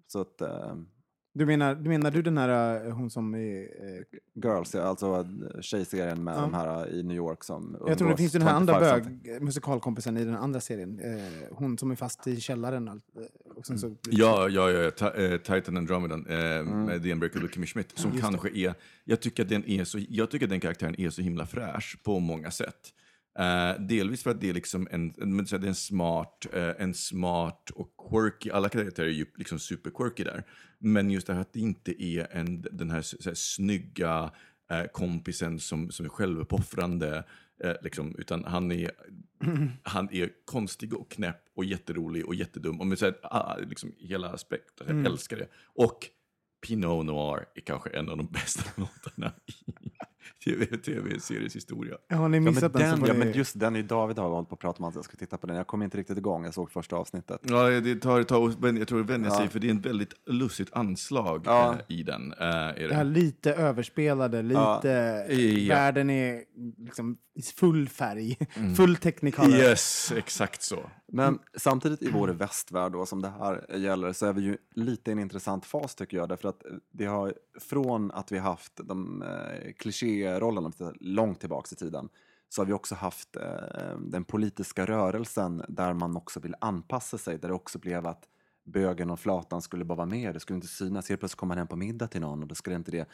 [SPEAKER 3] Så att,
[SPEAKER 1] Du, menar, du menar du den här, eh, hon som är... eh,
[SPEAKER 3] Girls, ja, alltså eh, tjejserien med
[SPEAKER 1] Ja.
[SPEAKER 3] de här i New York som
[SPEAKER 1] Jag tror det finns den här andra
[SPEAKER 3] 25 something.
[SPEAKER 1] bög, musikalkompisen i den andra serien. Eh, hon som är fast i källaren. Och sen så,
[SPEAKER 2] Ja, ja, ja, Ta- Titan Andromedan eh,
[SPEAKER 1] Mm.
[SPEAKER 2] med The Unbreakable Kimmy Schmidt, som kanske är, jag tycker, att den är så, jag tycker att den karaktären är så himla fräsch på många sätt. Eh, delvis för att det är liksom en, det är en smart, eh, en smart och quirky, alla karaktärer är ju liksom super quirky där. Men just det här att det inte är en, den här, så här snygga eh, kompisen som, som är självuppoffrande, liksom, utan han är, [clears throat] han är konstig och knäpp och jätterolig och jättedum. Och med så här, ah, liksom, hela aspekten, jag älskar det. Och Pinot Noir är kanske en av de [laughs] bästa låtarna i [laughs] TV- tv-seriens historia.
[SPEAKER 1] har ni
[SPEAKER 3] Ja, men,
[SPEAKER 1] missat den,
[SPEAKER 3] den,
[SPEAKER 1] så
[SPEAKER 3] ja,
[SPEAKER 1] ni...
[SPEAKER 3] men just den är David har hållit på att prata om att jag ska titta på den. Jag kom inte riktigt igång, jag såg första avsnittet.
[SPEAKER 2] Ja, det tar ett tag att jag tror det vänja
[SPEAKER 3] Ja.
[SPEAKER 2] sig, för det är en väldigt lustigt anslag
[SPEAKER 3] Ja.
[SPEAKER 2] eh, i den. Eh, är
[SPEAKER 1] Det här
[SPEAKER 2] det.
[SPEAKER 1] lite överspelade, lite...
[SPEAKER 2] Ja.
[SPEAKER 1] Världen är liksom i full färg,
[SPEAKER 3] Mm.
[SPEAKER 1] full technicolor.
[SPEAKER 2] Yes, exakt så.
[SPEAKER 3] Men samtidigt i vår västvärld då, som det här gäller så är vi ju lite i en intressant fas tycker jag. Därför att det har, från att vi haft de eh, klichérollerna långt tillbaks i tiden så har vi också haft eh, den politiska rörelsen där man också vill anpassa sig. Där det också blev att bögen och flatan skulle bara vara med. Det skulle inte synas. Helt plötsligt kommer man hem på middag till någon och då skulle inte det.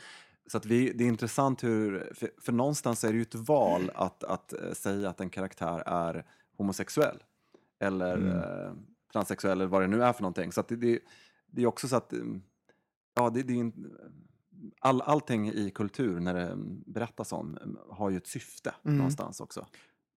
[SPEAKER 3] Så att vi, det är intressant hur, för, för någonstans är det ju ett val att, att eh, säga att en karaktär är homosexuell eller eh, transsexuell eller vad det nu är för någonting. Så att det, det, det är också så att mm, ja, det, det är all, allting i kultur när det mm, berättas om mm, har ju ett syfte någonstans också.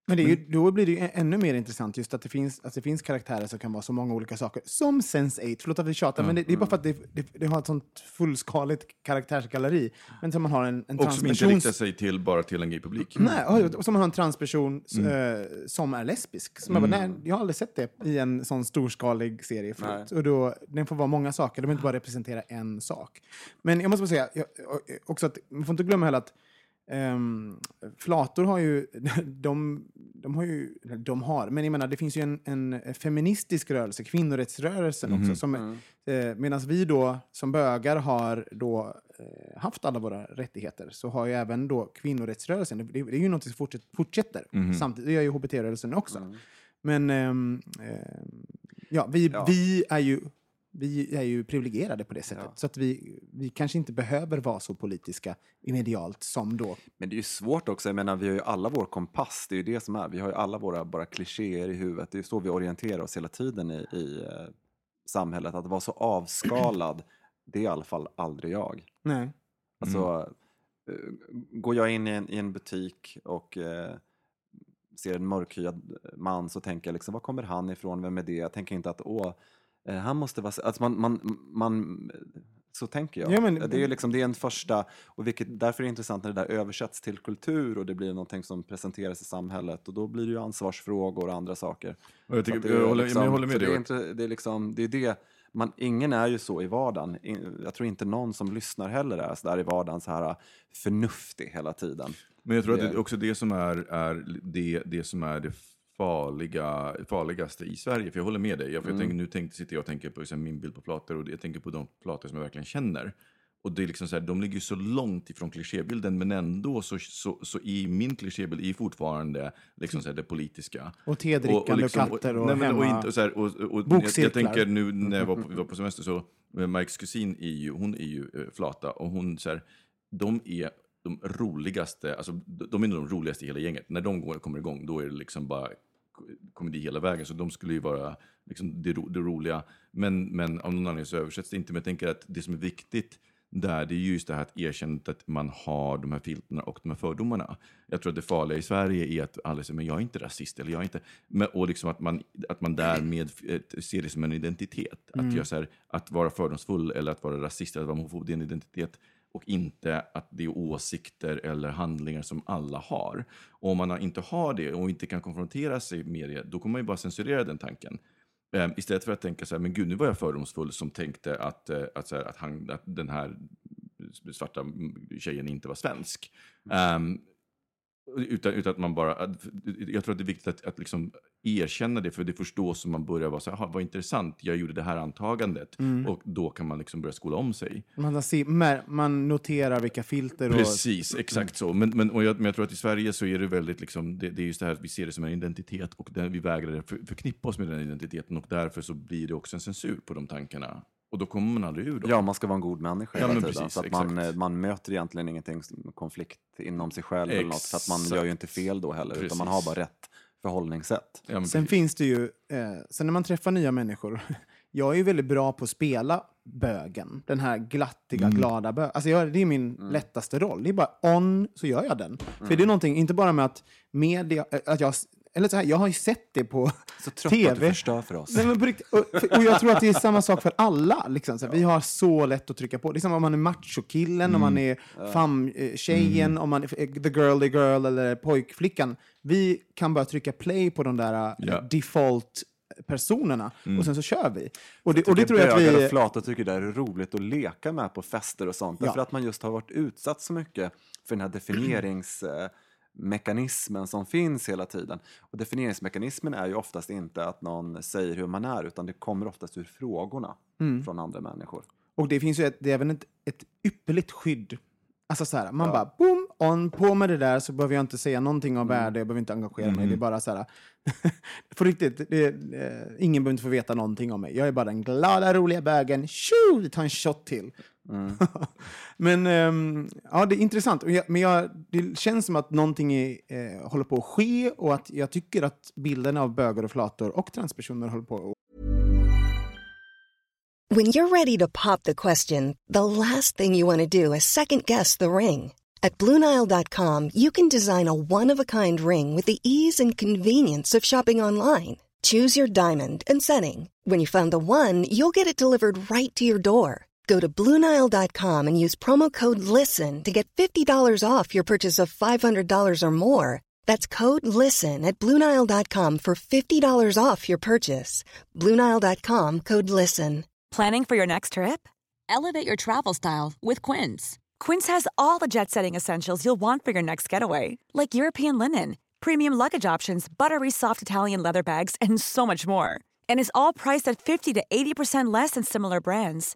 [SPEAKER 1] Men det är ju, då blir det ju ännu mer intressant just att det, finns, att det finns karaktärer som kan vara så många olika saker. Som Sense8, förlåt att vi tjatar, men det, det är bara för att det, det, det har ett sånt fullskaligt karaktärsgalleri. Men som man har en, en
[SPEAKER 2] Och som inte riktar sig till, bara till en gay-publik.
[SPEAKER 1] Nej, och som man har en transperson s- eh, som är lesbisk. Som jag, bara, nej, jag har aldrig sett det i en sån storskalig serie förut. Och då, den får vara många saker, de behöver inte bara representera en sak. Men jag måste bara säga jag, också att man får inte glömma heller att ehm, flator har ju, [laughs] de, de har ju, de har, men jag menar det finns ju en, en feministisk rörelse, kvinnorättsrörelsen
[SPEAKER 2] Mhm.
[SPEAKER 1] också, som, eh, medan vi då som bögar har då eh, haft alla våra rättigheter, så har ju även då kvinnorättsrörelsen, det, det är ju något som fortsätter, fortsätter
[SPEAKER 2] Mhm.
[SPEAKER 1] samtidigt, det gör ju hbt-rörelsen också.
[SPEAKER 3] Mm.
[SPEAKER 1] Men ehm, ja, vi,
[SPEAKER 3] Ja.
[SPEAKER 1] vi är ju vi är ju privilegierade på det sättet.
[SPEAKER 3] Ja.
[SPEAKER 1] Så att vi, vi kanske inte behöver vara så politiska medialt som då.
[SPEAKER 3] Men det är ju svårt också, jag menar vi har ju alla vår kompass, det är ju det som är, vi har ju alla våra bara klichéer i huvudet, det är ju så vi orienterar oss hela tiden i, i eh, samhället, att vara så avskalad, det är i alla fall aldrig jag.
[SPEAKER 1] Nej.
[SPEAKER 3] Alltså, eh, går jag in i en, i en butik och eh, ser en mörkhyad man så tänker jag liksom, var kommer han ifrån, vem är det? Jag tänker inte att, åh, han måste vara... Alltså man, man, man, så tänker jag.
[SPEAKER 1] Ja, men-
[SPEAKER 3] det, är liksom, det är en första, och vilket, därför är det intressant när det där översätts till kultur och det blir någonting som presenteras i samhället och då blir det ju ansvarsfrågor och andra saker.
[SPEAKER 2] Och jag, tycker,
[SPEAKER 3] att det är
[SPEAKER 2] jag, håller,
[SPEAKER 3] liksom-
[SPEAKER 2] jag håller med dig.
[SPEAKER 3] Det är, inte, det är liksom, det är det, man, ingen är ju så i vardagen. Jag tror inte någon som lyssnar heller är så där i vardagen så här förnuftig hela tiden.
[SPEAKER 2] Men jag tror att
[SPEAKER 3] Det-
[SPEAKER 2] det är också det som är, är det, det som är det farliga, farligaste i Sverige. För jag håller med dig. Jag, för jag tänker, nu tänkte, sitter jag och tänker på här, min bild på flator och jag tänker på de flator som jag verkligen känner. Och det är liksom så här, de ligger så långt ifrån klichébilden men ändå så, så, så i min klichébild är fortfarande liksom så här, det politiska.
[SPEAKER 1] Och tedrickande och, katter och
[SPEAKER 2] nej, men, och,
[SPEAKER 1] hemma.
[SPEAKER 2] inte, och, så här, och, och, och jag,
[SPEAKER 1] Bokcirklar.
[SPEAKER 2] jag tänker nu när jag var på, vi var på semester så, eh, Mikes kusin är ju, hon är ju eh, flata och hon så här, de är de roligaste, alltså de är nog de roligaste i hela gänget. När de går, kommer igång då är det liksom bara komedi hela vägen. Så de skulle ju vara liksom det, ro, det roliga. Men, men av någon anledning så översätts det inte. Men jag tänker att det som är viktigt där, det är ju just det här att erkänna att man har de här filterna och de här fördomarna. Jag tror att det farliga i Sverige är att alla säger, men jag är inte rasist, eller jag är inte... Men, och liksom att man, att man därmed ser det som en identitet. Att, jag, så här, att vara fördomsfull eller att vara rasist eller att vara homofob, det är en identitet. Och inte att det är åsikter eller handlingar som alla har. Och om man inte har det och inte kan konfrontera sig med det, då kommer man ju bara censurera den tanken. Um, istället för att tänka så här, men gud, nu var jag fördomsfull som tänkte att, eh, att, här, att, han, att den här svarta tjejen inte var svensk. Ehm, utan, utan att man bara, jag tror att det är viktigt att, att liksom erkänna det, för det först då som man börjar vara så här, "Aha, vad intressant, jag gjorde det här antagandet. Och då kan man liksom börja skola om sig.
[SPEAKER 1] Man, ser, man noterar vilka filter och...
[SPEAKER 2] Precis, exakt så. Men, men, jag, men jag tror att i Sverige så är det väldigt, liksom, det, det är just det här att vi ser det som en identitet och den, vi vägrar för, förknippa oss med den identiteten och därför så blir det också en censur på de tankarna. Och då kommer man aldrig ur dem.
[SPEAKER 3] Ja, man ska vara en god människa
[SPEAKER 2] Ja,
[SPEAKER 3] hela tiden.
[SPEAKER 2] precis,
[SPEAKER 3] så att man,
[SPEAKER 2] exakt.
[SPEAKER 3] man möter egentligen ingenting konflikt inom sig själv eller något. För att man gör ju inte fel då heller, utan man har
[SPEAKER 2] Precis.
[SPEAKER 3] bara rätt förhållningssätt.
[SPEAKER 2] Ja,
[SPEAKER 1] Sen
[SPEAKER 2] precis.
[SPEAKER 1] finns det ju, eh, sen när man träffar nya människor, [laughs] jag är ju väldigt bra på att spela bögen. Den här glattiga,
[SPEAKER 2] Mm.
[SPEAKER 1] glada bögen. Alltså jag, det är min lättaste roll. Det är bara on, så gör jag den. För det är någonting, inte bara med att media, eh, att jag, eller så här, jag har ju sett det på
[SPEAKER 3] Så trött att du
[SPEAKER 1] TV.
[SPEAKER 3] förstör för oss.
[SPEAKER 1] Nej, men på riktigt, och, och jag tror att det är samma sak för alla. Liksom. Så här, Vi har så lätt att trycka på. Det är som om man är machokillen, om man är fam-tjejen, om man är the girly girl eller pojkflickan. Vi kan bara trycka play på de där eh,
[SPEAKER 2] Ja.
[SPEAKER 1] default-personerna och sen så kör vi. Och det, och det tror jag att vi...
[SPEAKER 3] och flator tycker det är roligt att leka med på fester och sånt.
[SPEAKER 1] Ja.
[SPEAKER 3] Därför att man just har varit utsatt så mycket för den här [clears throat] definieringsmekanismen som finns hela tiden. Och definieringsmekanismen är ju oftast inte att någon säger hur man är, utan det kommer oftast ur frågorna
[SPEAKER 1] Mm.
[SPEAKER 3] från andra människor.
[SPEAKER 1] Och det finns ju ett, det är även ett, ett ypperligt skydd. Alltså så här, man bara boom, on, på med det där så behöver jag inte säga någonting av värde, jag behöver inte engagera mig. Det är bara så här, [laughs] på riktigt, det, eh, ingen behöver inte få veta någonting om mig. Jag är bara den glada, roliga bögen. Tjo, vi tar en shot till. [laughs] men ehm, ja, det är intressant. Men jag, det känns som att någonting är, eh, håller på att ske och att jag tycker att bilden av bögar och flator och transpersoner håller på att
[SPEAKER 4] When you're ready to pop the question, the last thing you want to do is second guess the ring. At Bluenile.com, you can design a one of a kind ring with the ease and convenience of shopping online. Choose your diamond and setting. When you find the one, you'll get it delivered right to your door. Go to Bluenile.com and use promo code LISTEN to get $50 off your purchase of $500 or more. That's code LISTEN at Bluenile.com for $50 off your purchase. Bluenile.com code LISTEN.
[SPEAKER 5] Planning for your next trip? Elevate your travel style with Quince. Quince has all the jet setting essentials you'll want for your next getaway, like European linen, premium luggage options, buttery soft Italian leather bags, and so much more. And is all priced at 50 to 80% less than similar brands.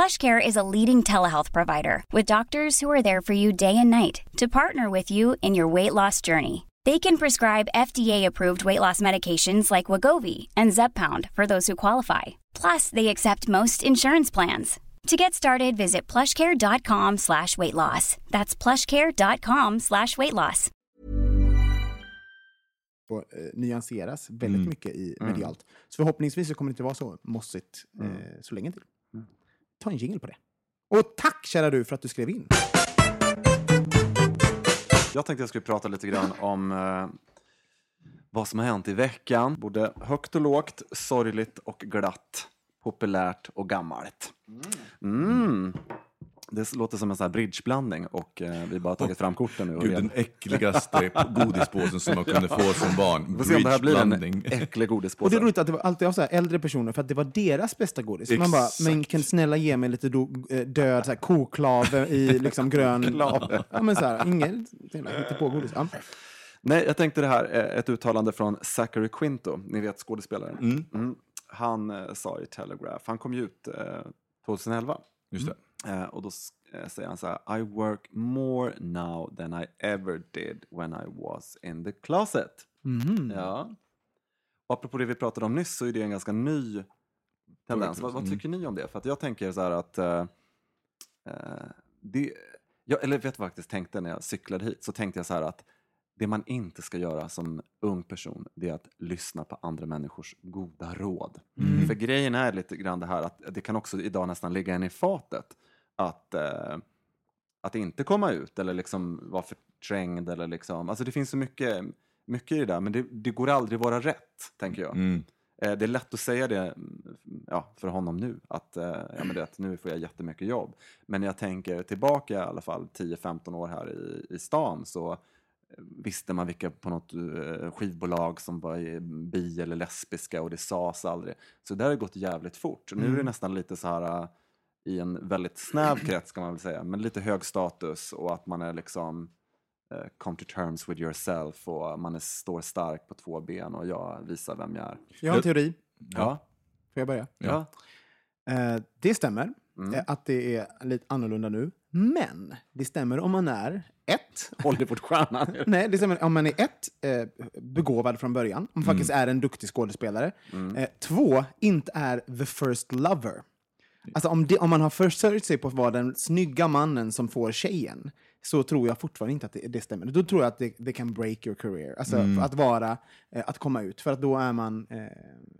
[SPEAKER 6] PlushCare is a leading telehealth provider with doctors who are there for you day and night to partner with you in your weight loss journey. They can prescribe FDA-approved weight loss medications like Wagovi and Zepbound for those who qualify. Plus, they accept most insurance plans. To get started, visit plushcare.com slash weight loss. That's plushcare.com slash weight loss.
[SPEAKER 1] och, eh, nyanseras väldigt mycket i medialt. Så förhoppningsvis så kommer det inte vara så mossigt eh, så länge till. Ta en jingle på det. Och tack kära du för att du skrev in.
[SPEAKER 3] Jag tänkte jag skulle prata lite grann om eh, vad som har hänt i veckan. Både högt och lågt, sorgligt och glatt, populärt och gammalt. Mm. Det låter som en sån här bridgeblandning och eh, vi bara har tagit fram korten nu. Och
[SPEAKER 2] Gud, den äckligaste [laughs] godispåsen som man kunde få som barn.
[SPEAKER 3] Vi får se om det här blir en äcklig
[SPEAKER 1] Och
[SPEAKER 3] godispåse.
[SPEAKER 1] det är roligt att det var alltid av så här äldre personer för att det var deras bästa godis. Man bara,
[SPEAKER 2] Exakt.
[SPEAKER 1] men kan snälla ge mig lite do, eh, död så här, koklave i liksom grön... [laughs] ja, men så här, inget på godis. Ja.
[SPEAKER 3] Nej, jag tänkte det här, eh, ett uttalande från Zachary Quinto, ni vet skådespelaren. Mm. Han eh, sa i Telegraph, han kom ju ut eh, 2011.
[SPEAKER 2] Just det.
[SPEAKER 3] Eh, och då eh, säger han så här, I work more now than I ever did when I was in the closet. Ja. Och apropå det vi pratade om nyss så är det en ganska ny tendens. Vad, vad tycker ni om det? För att jag tänker så här att eh, eh, det, jag, eller vet vad jag faktiskt tänkte när jag cyklade hit? Så tänkte jag så här att det man inte ska göra som ung person, det är att lyssna på andra människors goda råd. För grejen är lite grann det här att det kan också idag nästan ligga en i fatet att, eh, att inte komma ut eller liksom vara förträngd eller liksom, alltså det finns så mycket, mycket i det där, men det, det går aldrig vara rätt, tänker jag.
[SPEAKER 2] Mm.
[SPEAKER 3] Eh, Det är lätt att säga det mm, ja, för honom nu, att, eh, ja, men det, att nu får jag jättemycket jobb. Men jag tänker tillbaka i alla fall 10-15 år här i, i stan så eh, visste man vilka på något skivbolag som var bi eller lesbiska och det sades aldrig. Så det har gått jävligt fort. Nu är det nästan lite så här i en väldigt snäv krets kan man väl säga, men lite hög status och att man är liksom eh, come to terms with yourself och man är, står stark på två ben och jag visar vem jag är.
[SPEAKER 1] Jag har en teori.
[SPEAKER 3] Ja.
[SPEAKER 1] Får jag börja?
[SPEAKER 3] Ja.
[SPEAKER 1] Eh, det stämmer
[SPEAKER 3] Mm.
[SPEAKER 1] eh, att det är lite annorlunda nu. Men det stämmer om man är ett, [laughs]
[SPEAKER 3] Hollywoodstjärnan.
[SPEAKER 1] Nej, det stämmer om man är ett, eh, begåvad från början, om man faktiskt är en duktig skådespelare. Eh, två, inte är the first lover. Alltså om, det, om man har försörjt sig på att vara den snygga mannen som får tjejen, så tror jag fortfarande inte att det, det stämmer. Då tror jag att det, det kan break your career. Alltså för att vara, eh, att komma ut. För att då är man... Eh,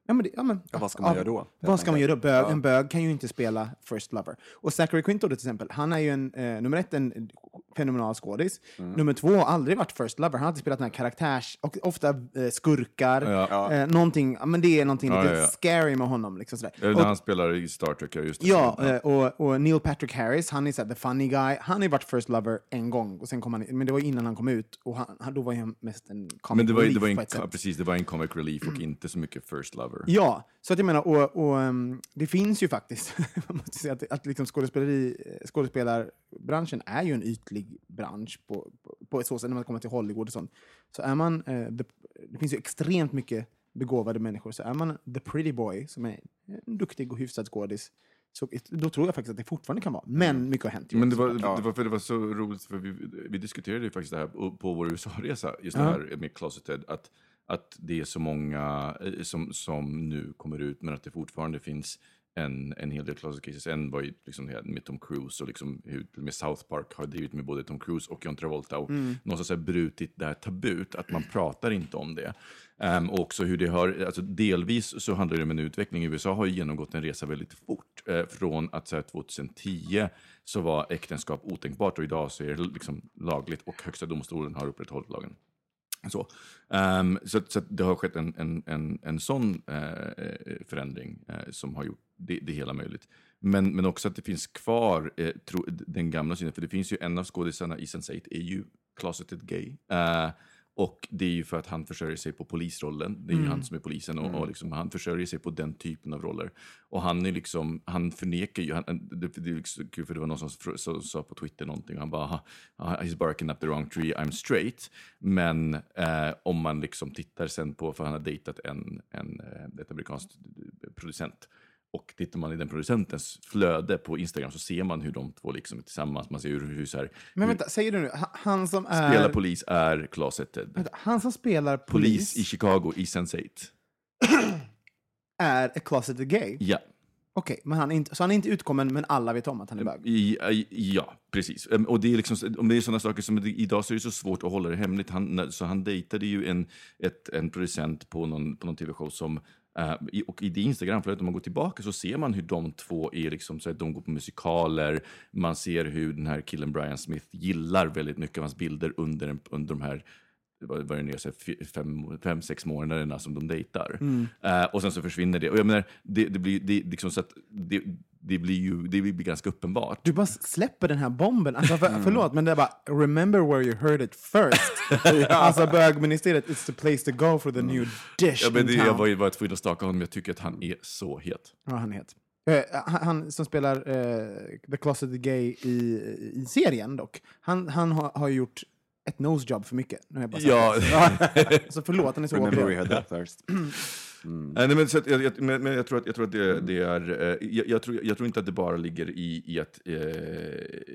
[SPEAKER 1] ja, men det, ja, men,
[SPEAKER 3] Ja, vad ska man göra då,
[SPEAKER 1] Vad ska man göra då? Bög,
[SPEAKER 3] Ja.
[SPEAKER 1] En bög kan ju inte spela first lover. Och Zachary Quinto till exempel, han är ju en, eh, nummer ett, en fenomenal skådis.
[SPEAKER 3] Mm.
[SPEAKER 1] Nummer två, har aldrig varit first lover. Han har alltid spelat den här karaktärs, och ofta eh, skurkar.
[SPEAKER 2] Ja.
[SPEAKER 1] Eh, någonting, ja, men det är någonting
[SPEAKER 2] Ja,
[SPEAKER 1] lite
[SPEAKER 2] ja, ja.
[SPEAKER 1] scary med honom. Liksom, sådär.
[SPEAKER 2] Eller när han spelar i Star Trek, ja just det.
[SPEAKER 1] Ja, eh, och, och Neil Patrick Harris, han är så här, the funny guy. Han har ju varit first lover en gång, och sen kom han, men det var innan han kom ut. Och han, då var han mest en comic
[SPEAKER 2] Men det var,
[SPEAKER 1] relief
[SPEAKER 2] det var
[SPEAKER 1] på
[SPEAKER 2] en,
[SPEAKER 1] ett sätt.
[SPEAKER 2] precis, det var en comic relief och inte så mycket first lover.
[SPEAKER 1] Ja, så att jag menar, och, och um, det finns ju faktiskt, [laughs] man måste säga att, att liksom skådespeleri, skådespelarbranschen är ju en ytlig bransch på, på, på så sätt när man kommer till Hollywood och sånt. Så är man, eh, the, det finns ju extremt mycket begåvade människor, så är man the pretty boy, som är en duktig och hyfsad skådis, så då tror jag faktiskt att det fortfarande kan vara. Men mycket har hänt.
[SPEAKER 2] Men det var, det var för det var så roligt, för vi, vi diskuterade ju faktiskt det här på, vår USA-resa, just det här med Closeted, att, att det är så många eh, som, som nu kommer ut, men att det fortfarande finns en, en hel del closet cases. En var ju liksom med Tom Cruise och liksom med South Park har drivit med både Tom Cruise och John Travolta och någonstans har brutit det här tabut, att man pratar inte om det. Ehm, och också hur det har, alltså delvis så handlar det om en utveckling. USA har ju genomgått en resa väldigt fort. Eh, från att så här, 2010 så var äktenskap otänkbart och idag så är det liksom lagligt och högsta domstolen har upprätthållit lagen. Så, Ehm, så, så det har skett en, en, en, en sån eh, eh, förändring eh, som har gjort det, det hela möjligt. Men, men också att det finns kvar eh, tro, den gamla synen, för det finns ju en av skådisarna i Sense8 är ju closeted gay. Eh, och det är ju för att han försörjer sig på polisrollen. Det är ju han som är polisen och, och liksom, han försörjer sig på den typen av roller. Och han är liksom, han förnekar ju, han, det, det är liksom för det var någon som, sa på Twitter någonting, han bara, "Ha, ha, he's barking up the wrong tree, I'm straight. Men eh, om man liksom tittar sen på, för han har dejtat en, en, eh, ett amerikanskt producent. Och tittar man i den producentens flöde på Instagram så ser man hur de två liksom är tillsammans. Man ser hur, hur, så här,
[SPEAKER 1] Men
[SPEAKER 2] hur
[SPEAKER 1] vänta, säger du nu, ha- han som är...
[SPEAKER 2] spelar polis är closeted.
[SPEAKER 1] Vänta, han som spelar
[SPEAKER 2] Polis
[SPEAKER 1] polis,
[SPEAKER 2] i Chicago i Sense8. [clears throat]
[SPEAKER 1] är a closeted gay?
[SPEAKER 2] Ja.
[SPEAKER 1] Okej, men han inte, så han är inte utkommen, men alla vet om att han är bög?
[SPEAKER 2] I, ja, precis. Em, Och det är liksom, om det är sådana saker som idag så är det så svårt att hålla det hemligt. Han, så han dejtade ju en, ett, en producent på någon, på någon tv-show som Eh, i- och i det Instagramflödet, om man går tillbaka, så ser man hur de två är liksom, så att de går på musikaler. Man ser hur den här killen Brian Smith gillar väldigt mycket av hans bilder under, under de här vad det nu är, fem, fem, sex månaderna som de dejtar. Eh, och sen så försvinner det. Och jag menar, det, det blir, det, liksom så att det, det blir ju det blir ganska uppenbart.
[SPEAKER 1] Du bara släpper den här bomben. Alltså, för, Förlåt, men det är bara remember where you heard it first. [laughs] Alltså bögministeriet, it's the place to go for the new dish
[SPEAKER 2] Ja, men
[SPEAKER 1] in
[SPEAKER 2] det,
[SPEAKER 1] town.
[SPEAKER 2] jag var ju bara tvungen att staka honom, jag tycker att han är så het.
[SPEAKER 1] Ja, han heter. Eh, han, han som spelar eh, The Closeted Gay i, i serien dock, han, han har, har gjort ett nosejob för mycket. Nu har jag bara sagt
[SPEAKER 2] Ja,
[SPEAKER 1] det. [laughs] Så förlåt, han är så
[SPEAKER 3] Remember we heard that first. [clears throat]
[SPEAKER 2] Nej, men, så att, jag, jag, men, men jag tror att, jag tror att det, det är... eh, Jag, jag, tror, jag tror inte att det bara ligger i, i att... Eh,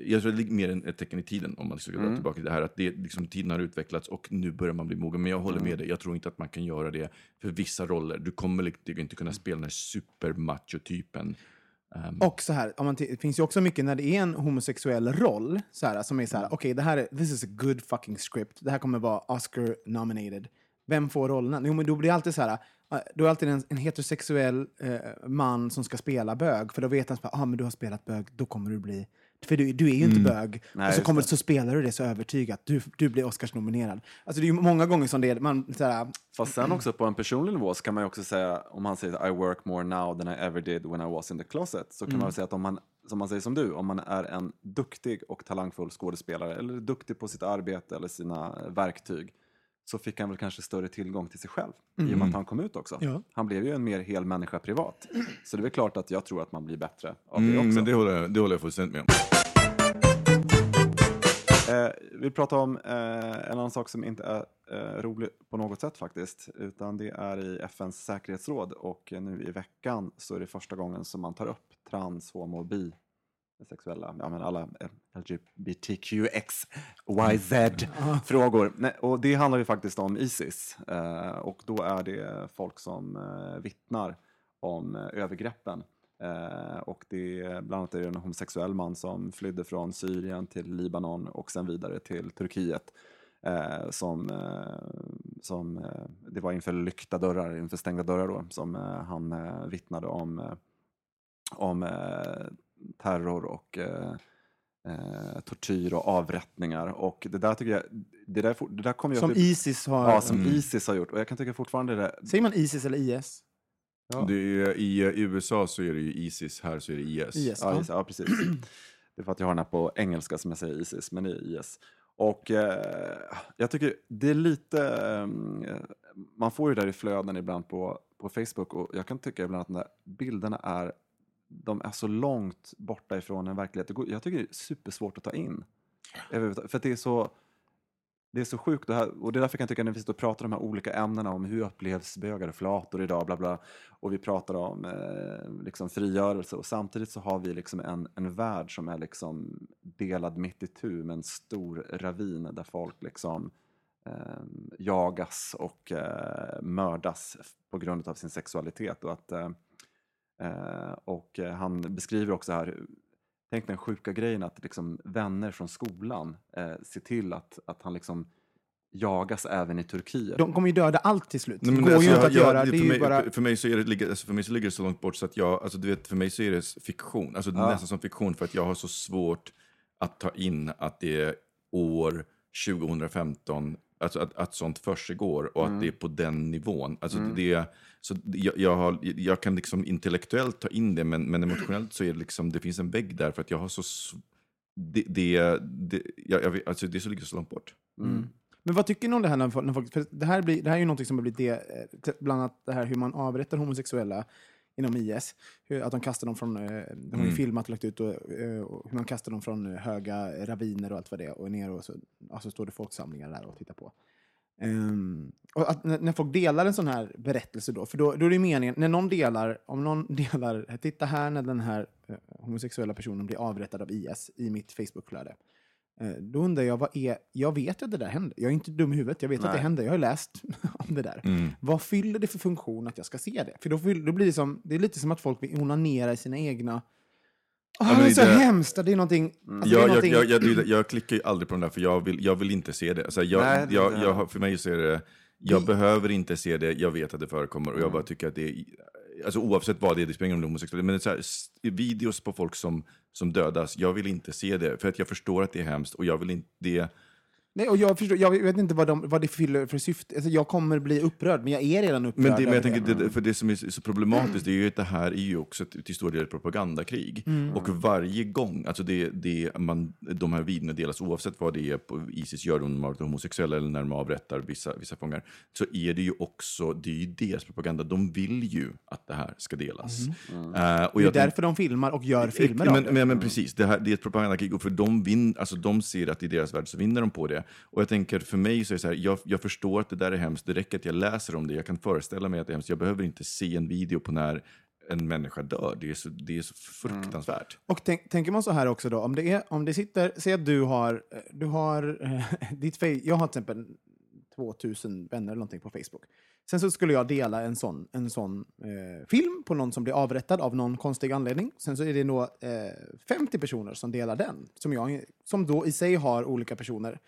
[SPEAKER 2] jag tror det ligger mer än ett tecken i tiden, om man ska dra tillbaka till det här. Att det, liksom, tiden har utvecklats och nu börjar man bli mogen. Men jag håller med dig, jag tror inte att man kan göra det för vissa roller. Du kommer liksom inte kunna spela den här supermacho-typen. Ehm,
[SPEAKER 1] Och så här, om man det finns ju också mycket när det är en homosexuell roll, så här, som är så här, okej, det här är, this is a good fucking script, det här kommer vara Oscar nominated. Vem får rollerna? Jo, men då blir det alltid så här, eh, då är alltid en, en heterosexuell eh, man som ska spela bög, för då vet han att ah, men du har spelat bög, då kommer du bli... För du, du är ju inte bög.
[SPEAKER 3] Nej,
[SPEAKER 1] och så, kommer,
[SPEAKER 3] det.
[SPEAKER 1] så spelar du det så övertygat. Du, du blir Oscars-nominerad. Alltså det är ju många gånger som det är, man så här,
[SPEAKER 3] Fast sen också på en personlig nivå så kan man ju också säga, om han säger I work more now than I ever did when I was in the closet, så kan man väl säga att om man, som man säger som du, om man är en duktig och talangfull skådespelare, eller duktig på sitt arbete eller sina verktyg, så fick han väl kanske större tillgång till sig själv, i och med att han kom ut också.
[SPEAKER 1] Ja.
[SPEAKER 3] Han blev ju en mer hel människa privat. Så det är väl klart att jag tror att man blir bättre av det
[SPEAKER 2] mm,
[SPEAKER 3] också.
[SPEAKER 2] men det håller, jag- det håller jag fullständigt med om.
[SPEAKER 3] Eh, vi pratar om eh, en annan sak som inte är eh, rolig på något sätt faktiskt, utan det är i FNs säkerhetsråd och nu i veckan så är det första gången som man tar upp trans, homo, bi, sexuella, ja men alla eh, LGBTQX, YZ frågor. Nej, och det handlar ju faktiskt om Isis eh, och då är det folk som eh, vittnar om övergreppen. Eh, och det är bland annat är det en homosexuell man som flydde från Syrien till Libanon och sen vidare till Turkiet. Eh, som, eh, som, det var inför lyckta dörrar, inför stängda dörrar då, som han vittnade om, om terror och eh, eh, tortyr och avrättningar. Och det där tycker jag, det där, det där kommer jag
[SPEAKER 1] som
[SPEAKER 3] typ-
[SPEAKER 1] Isis har...
[SPEAKER 3] Ja, som Isis har gjort. Och jag kan tycka fortfarande det...
[SPEAKER 1] Säger man Isis eller IS?
[SPEAKER 3] Ja.
[SPEAKER 2] Det är, i, I USA så är det ju Isis, här så är det IS.
[SPEAKER 1] IS.
[SPEAKER 3] Ja, ja, precis. [clears throat] Det är för att jag har den här på engelska som jag säger Isis, men det är IS. Och eh, jag tycker det är lite... Eh, man får ju där i flöden ibland på, på Facebook och jag kan tycka ibland att de där bilderna är, de är så långt borta ifrån en verklighet. Jag tycker det är supersvårt att ta in. För att det är så... Det är så sjukt, och, här, och det är därför kan jag tycka när vi sitter och pratar om de här olika ämnena om hur upplevs bögar och flator idag, bla bla, och vi pratar om eh, liksom frigörelse och samtidigt så har vi liksom en, en värld som är liksom delad mitt i tu med en stor ravin där folk liksom eh, jagas och eh, mördas på grund av sin sexualitet. Och, att, eh, och eh, han beskriver också här, tänk den sjuka grejen att liksom vänner från skolan eh, ser till att, att han liksom jagas även i Turkiet.
[SPEAKER 1] De kommer ju döda allt till slut.
[SPEAKER 2] Nej,
[SPEAKER 1] det
[SPEAKER 2] men
[SPEAKER 1] går
[SPEAKER 2] alltså,
[SPEAKER 1] ju inte
[SPEAKER 2] jag-
[SPEAKER 1] att
[SPEAKER 2] jag-
[SPEAKER 1] göra.
[SPEAKER 2] det-
[SPEAKER 1] Det är
[SPEAKER 2] för,
[SPEAKER 1] ju
[SPEAKER 2] mig,
[SPEAKER 1] bara...
[SPEAKER 2] för, mig så är det, ligger- alltså, för mig så ligger det så långt bort så att jag, alltså, du vet, för mig så är det fiktion. Alltså,
[SPEAKER 3] Ja.
[SPEAKER 2] Nästan som fiktion för att jag har så svårt att ta in att det är år 2015 Alltså att, att sånt försiggår och
[SPEAKER 3] Mm.
[SPEAKER 2] att det är på den nivån. Alltså det, så jag, jag, har, jag kan liksom intellektuellt ta in det, men, men emotionellt så är det liksom, det finns en vägg där för att jag har så... Det, det, det, jag, jag, alltså det är så, ligger så långt bort.
[SPEAKER 3] Mm.
[SPEAKER 1] Men vad tycker ni om det här? När folk, när folk, det, här blir, det här är ju något som har blivit det, eh, bland annat det här hur man avrättar homosexuella inom IS. Hur, att de kastar dem från, eh, de har ju filmat och lagt ut och, eh, hur man kastar dem från eh, höga raviner och allt vad det är och ner och så alltså står det folksamlingar där och tittar på. Ehm, och att, när, folk delar en sån här berättelse då, för då, då är det meningen, när någon delar, om någon [laughs] delar, titta här när den här eh, homosexuella personen blir avrättad av IS i mitt Facebookflöde. Eh, Då undrar jag, vad är, jag vet att det där händer. Jag är inte dum i huvudet, jag vet att det
[SPEAKER 3] Nej.
[SPEAKER 1] händer. Jag har läst [laughs] om det där.
[SPEAKER 2] Mm.
[SPEAKER 1] Vad fyller det för funktion att jag ska se det? För då, då blir det, som, det är lite som att folk vill onanera i sina egna... Åh,
[SPEAKER 2] men
[SPEAKER 1] det är
[SPEAKER 2] det
[SPEAKER 1] så
[SPEAKER 2] där-
[SPEAKER 1] hemskt! Det är någonting... Alltså, det är
[SPEAKER 2] Jag, jag,
[SPEAKER 1] någonting
[SPEAKER 2] jag, jag, det- jag klickar ju aldrig på den där för jag vill, jag vill inte se det. Alltså jag,
[SPEAKER 3] Nej, det-
[SPEAKER 2] jag,
[SPEAKER 3] det-
[SPEAKER 2] jag, för mig så är det, jag
[SPEAKER 1] Det-
[SPEAKER 2] behöver inte se det, jag vet att det förekommer och jag
[SPEAKER 3] Mm.
[SPEAKER 2] bara tycker att det är, alltså oavsett vad det är, det spelar ingen roll om det är homosexuella, men det är så här, videos på folk som, som dödas, jag vill inte se det för att jag förstår att det är hemskt och jag vill inte, det,
[SPEAKER 1] Nej, och jag, förstår, jag vet inte vad, de, vad det fyller för syfte. Alltså, jag kommer bli upprörd, men jag är redan upprörd.
[SPEAKER 2] Men, det, men jag tänker, det, för det som är så problematiskt det är ju att det här är ju också ett, till stor del ett propagandakrig. Och varje gång, alltså det, det man, de här videorna delas oavsett vad det är på Isis gör, om de avrättar homosexuella eller när de avrättar vissa, vissa fångar, så är det ju också, det är ju deras propaganda. De vill ju att det här ska delas. Eh, och
[SPEAKER 1] det är
[SPEAKER 2] jag
[SPEAKER 1] därför de filmar och gör filmer
[SPEAKER 2] men,
[SPEAKER 1] av det.
[SPEAKER 2] men, men precis, det, här, det är ett propagandakrig och för de, vin, alltså de ser att i deras värld så vinner de på det. Och jag tänker, för mig så är det så här, jag, jag förstår att det där är hemskt, det räcker att jag läser om det, jag kan föreställa mig att det är hemskt, jag behöver inte se en video på när en människa dör, det är så, det är så fruktansvärt. Mm.
[SPEAKER 1] Och tänk, tänker man så här också då, om det, är, om det sitter, säg att du har, eh, du har eh, [laughs] ditt face, jag har till exempel 2000 vänner eller någonting på Facebook. Sen så skulle jag dela en sån, en sån eh, film på någon som blir avrättad av någon konstig anledning. Sen så är det nog eh, 50 personer som delar den, som, jag, som då i sig har olika personer.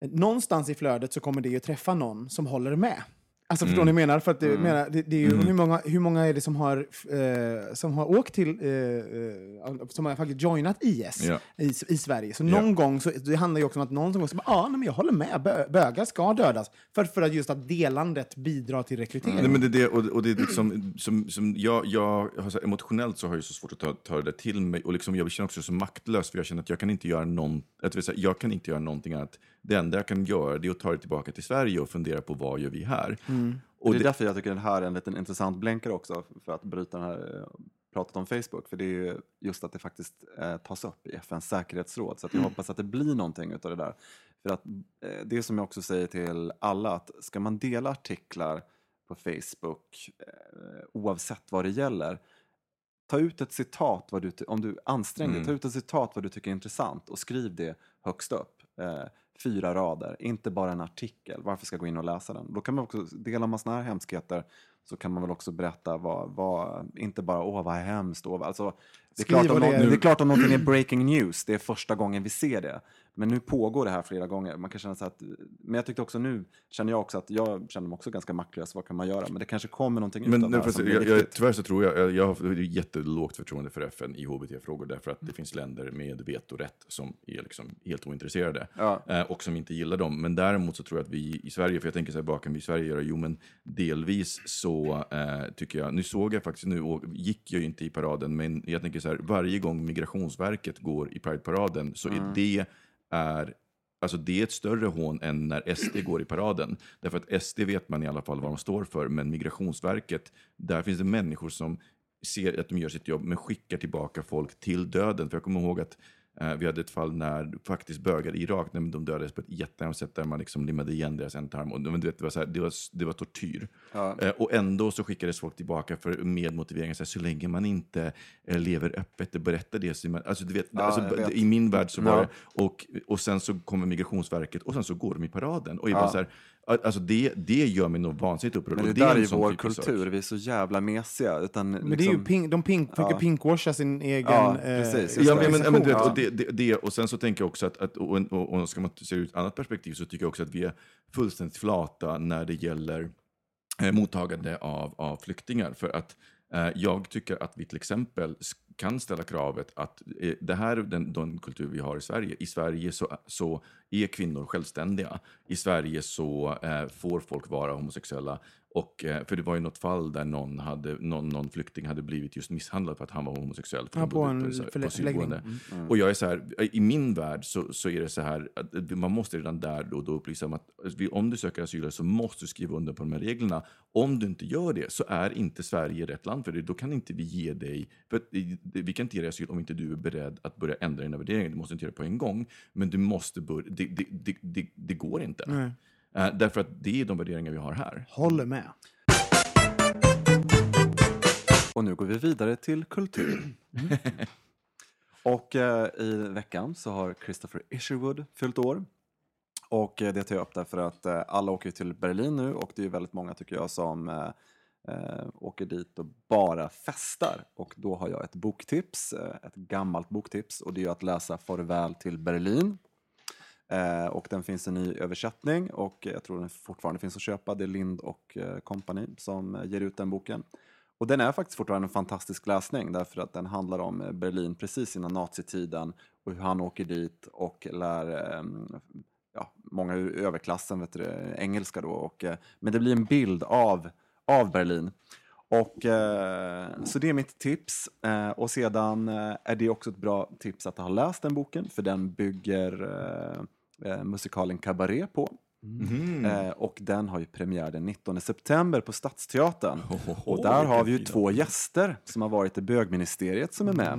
[SPEAKER 1] Någonstans i flödet så kommer det ju träffa någon som håller med. Alltså förstår ni vad jag menar? För att det, menar, det, det är ju, hur, många, hur många är det som har, eh, som har åkt till, eh, eh, som har faktiskt joinat IS
[SPEAKER 2] Ja.
[SPEAKER 1] i, i Sverige? Så någon gång, så, det handlar ju också om att någon som bara, ja, nej, men jag håller med, bö, bögar ska dödas. För, för att just att delandet bidrar till rekrytering.
[SPEAKER 2] Nej, men det, det, och, och det är liksom, som, som jag, jag har så här, emotionellt så har jag så svårt att ta, ta det där till mig och liksom, jag känner också så maktlös för jag känner att jag kan inte göra någon, att jag kan inte göra någonting annat. Det enda jag kan göra det är att ta det tillbaka till Sverige och fundera på vad gör vi här.
[SPEAKER 3] Och
[SPEAKER 2] Och
[SPEAKER 3] det är
[SPEAKER 2] det,
[SPEAKER 3] därför jag tycker den här är en liten intressant blänkare också, för att bryta den här eh, pratet om Facebook. För det är ju just att det faktiskt eh, tas upp i FNs säkerhetsråd. Så att jag hoppas att det blir någonting utav det där. För att eh, det som jag också säger till alla, att ska man dela artiklar på Facebook, eh, oavsett vad det gäller, ta ut ett citat, vad du, om du anstränger dig, ta ut ett citat vad du tycker är intressant och skriv det högst upp. Fyra rader, inte bara en artikel. Varför ska jag gå in och läsa den? Då kan man också, delar man såna här hemskheter så kan man väl också berätta vad, vad inte bara åh vad hemskt, åh, vad-" alltså, det, är klart om
[SPEAKER 1] det
[SPEAKER 3] det är klart om någonting är breaking news, det är första gången vi ser det. Men nu pågår det här flera gånger. Man kan känna så att, men jag tyckte också nu, känner jag också att jag känner mig också ganska maktlös, vad kan man göra? Men det kanske kommer någonting
[SPEAKER 2] men,
[SPEAKER 3] det
[SPEAKER 2] nej,
[SPEAKER 3] här
[SPEAKER 2] fast
[SPEAKER 3] som
[SPEAKER 2] jag, jag, tyvärr så tror jag, jag, jag har jättelågt förtroende för FN i HBT-frågor därför att det finns länder med vetorätt som är liksom helt ointresserade
[SPEAKER 3] Ja.
[SPEAKER 2] eh, och som inte gillar dem. Men däremot så tror jag att vi i Sverige, för jag tänker så här, vad kan vi i Sverige göra? Jo, men delvis så eh, tycker jag, nu såg jag faktiskt, nu gick jag ju inte i paraden, men jag tänker så här, varje gång Migrationsverket går i Pride-paraden så är det är Alltså det är ett större hån än när SD går i paraden. Därför att SD vet man i alla fall vad de står för, men Migrationsverket, där finns det människor som ser att de gör sitt jobb, men skickar tillbaka folk till döden. För jag kommer ihåg att vi hade ett fall när faktiskt bögar i Irak, när de dödades på ett jättehemskt sätt där man liksom limmade igen deras ändtarm. Och, men du vet, det, var så här, det, var, det var tortyr.
[SPEAKER 3] Ja.
[SPEAKER 2] Eh, och ändå så skickades folk tillbaka för, med motiveringen så, här, så länge man inte eh, lever öppet och berättar det. Så man, alltså, du vet,
[SPEAKER 3] Ja,
[SPEAKER 2] alltså,
[SPEAKER 3] vet.
[SPEAKER 2] I min värld så var
[SPEAKER 3] Ja.
[SPEAKER 2] det, och, och sen så kommer Migrationsverket och sen så går de i paraden. Och jag
[SPEAKER 3] Ja.
[SPEAKER 2] bara så här, alltså det, det gör mig nog vansinnigt upprörd.
[SPEAKER 3] Men det,
[SPEAKER 2] och
[SPEAKER 3] där är ju vår
[SPEAKER 2] typ sak.
[SPEAKER 3] kultur, vi är så jävla mesiga. Utan
[SPEAKER 1] Men det är ju
[SPEAKER 3] liksom-
[SPEAKER 1] pink, de pink, försöker
[SPEAKER 3] Ja.
[SPEAKER 1] pinkwasha sin egen
[SPEAKER 3] Ja,
[SPEAKER 1] eh,
[SPEAKER 3] precis.
[SPEAKER 2] Ja, men, men, men, du vet,
[SPEAKER 1] organisation.
[SPEAKER 2] och, det, det, det, och sen så tänker jag också att, att och, och, och ska man se ur ett annat perspektiv så tycker jag också att vi är fullständigt flata när det gäller eh, mottagande av, av flyktingar. För att eh, jag tycker att vi till exempel kan ställa kravet att eh, det här är den, den kultur vi har i Sverige. I Sverige så, så är kvinnor självständiga. I Sverige så eh, får folk vara homosexuella. Och, eh, för det var ju något fall där någon, hade, någon, någon flykting hade blivit just misshandlad för att han var homosexuell. För
[SPEAKER 1] Ja, på en förläggning.
[SPEAKER 2] Och jag är så här, i min värld så, så är det så här, att man måste redan där då, då upplysa om att om du söker asyl så måste du skriva under på de här reglerna. Om du inte gör det så är inte Sverige rätt land för dig. Då kan inte vi ge dig, för vi kan inte ge dig asyl om inte du är beredd att börja ändra dina värderingar. Du måste inte göra det på en gång, men du måste börja, det, det, det, det, det går inte.
[SPEAKER 1] Nej.
[SPEAKER 2] Eh, därför att det är de värderingar vi har här.
[SPEAKER 1] Håller med.
[SPEAKER 3] Och nu går vi vidare till kultur. och eh, i veckan så har Christopher Isherwood fyllt år. Och eh, det tar jag upp därför att eh, alla åker till Berlin nu och det är väldigt många tycker jag som eh, eh, åker dit och bara festar. Och då har jag ett boktips, eh, ett gammalt boktips och det är att läsa Farväl till Berlin. Eh, och den finns en ny översättning och jag tror den fortfarande finns att köpa. Det är Lind och eh, Company som eh, ger ut den boken. Och den är faktiskt fortfarande en fantastisk läsning därför att den handlar om eh, Berlin precis innan nazitiden och hur han åker dit och lär eh, ja, många ur överklassen vet du, engelska då. Och, eh, men det blir en bild av, av Berlin. Och, eh, så det är mitt tips. Eh, och sedan är det också ett bra tips att ha läst den boken för den bygger eh, musikalen Cabaret på. Eh, och den har ju premiär den 19 september på Stadsteatern. och där har vi ju två gäster som har varit i bögministeriet som är med.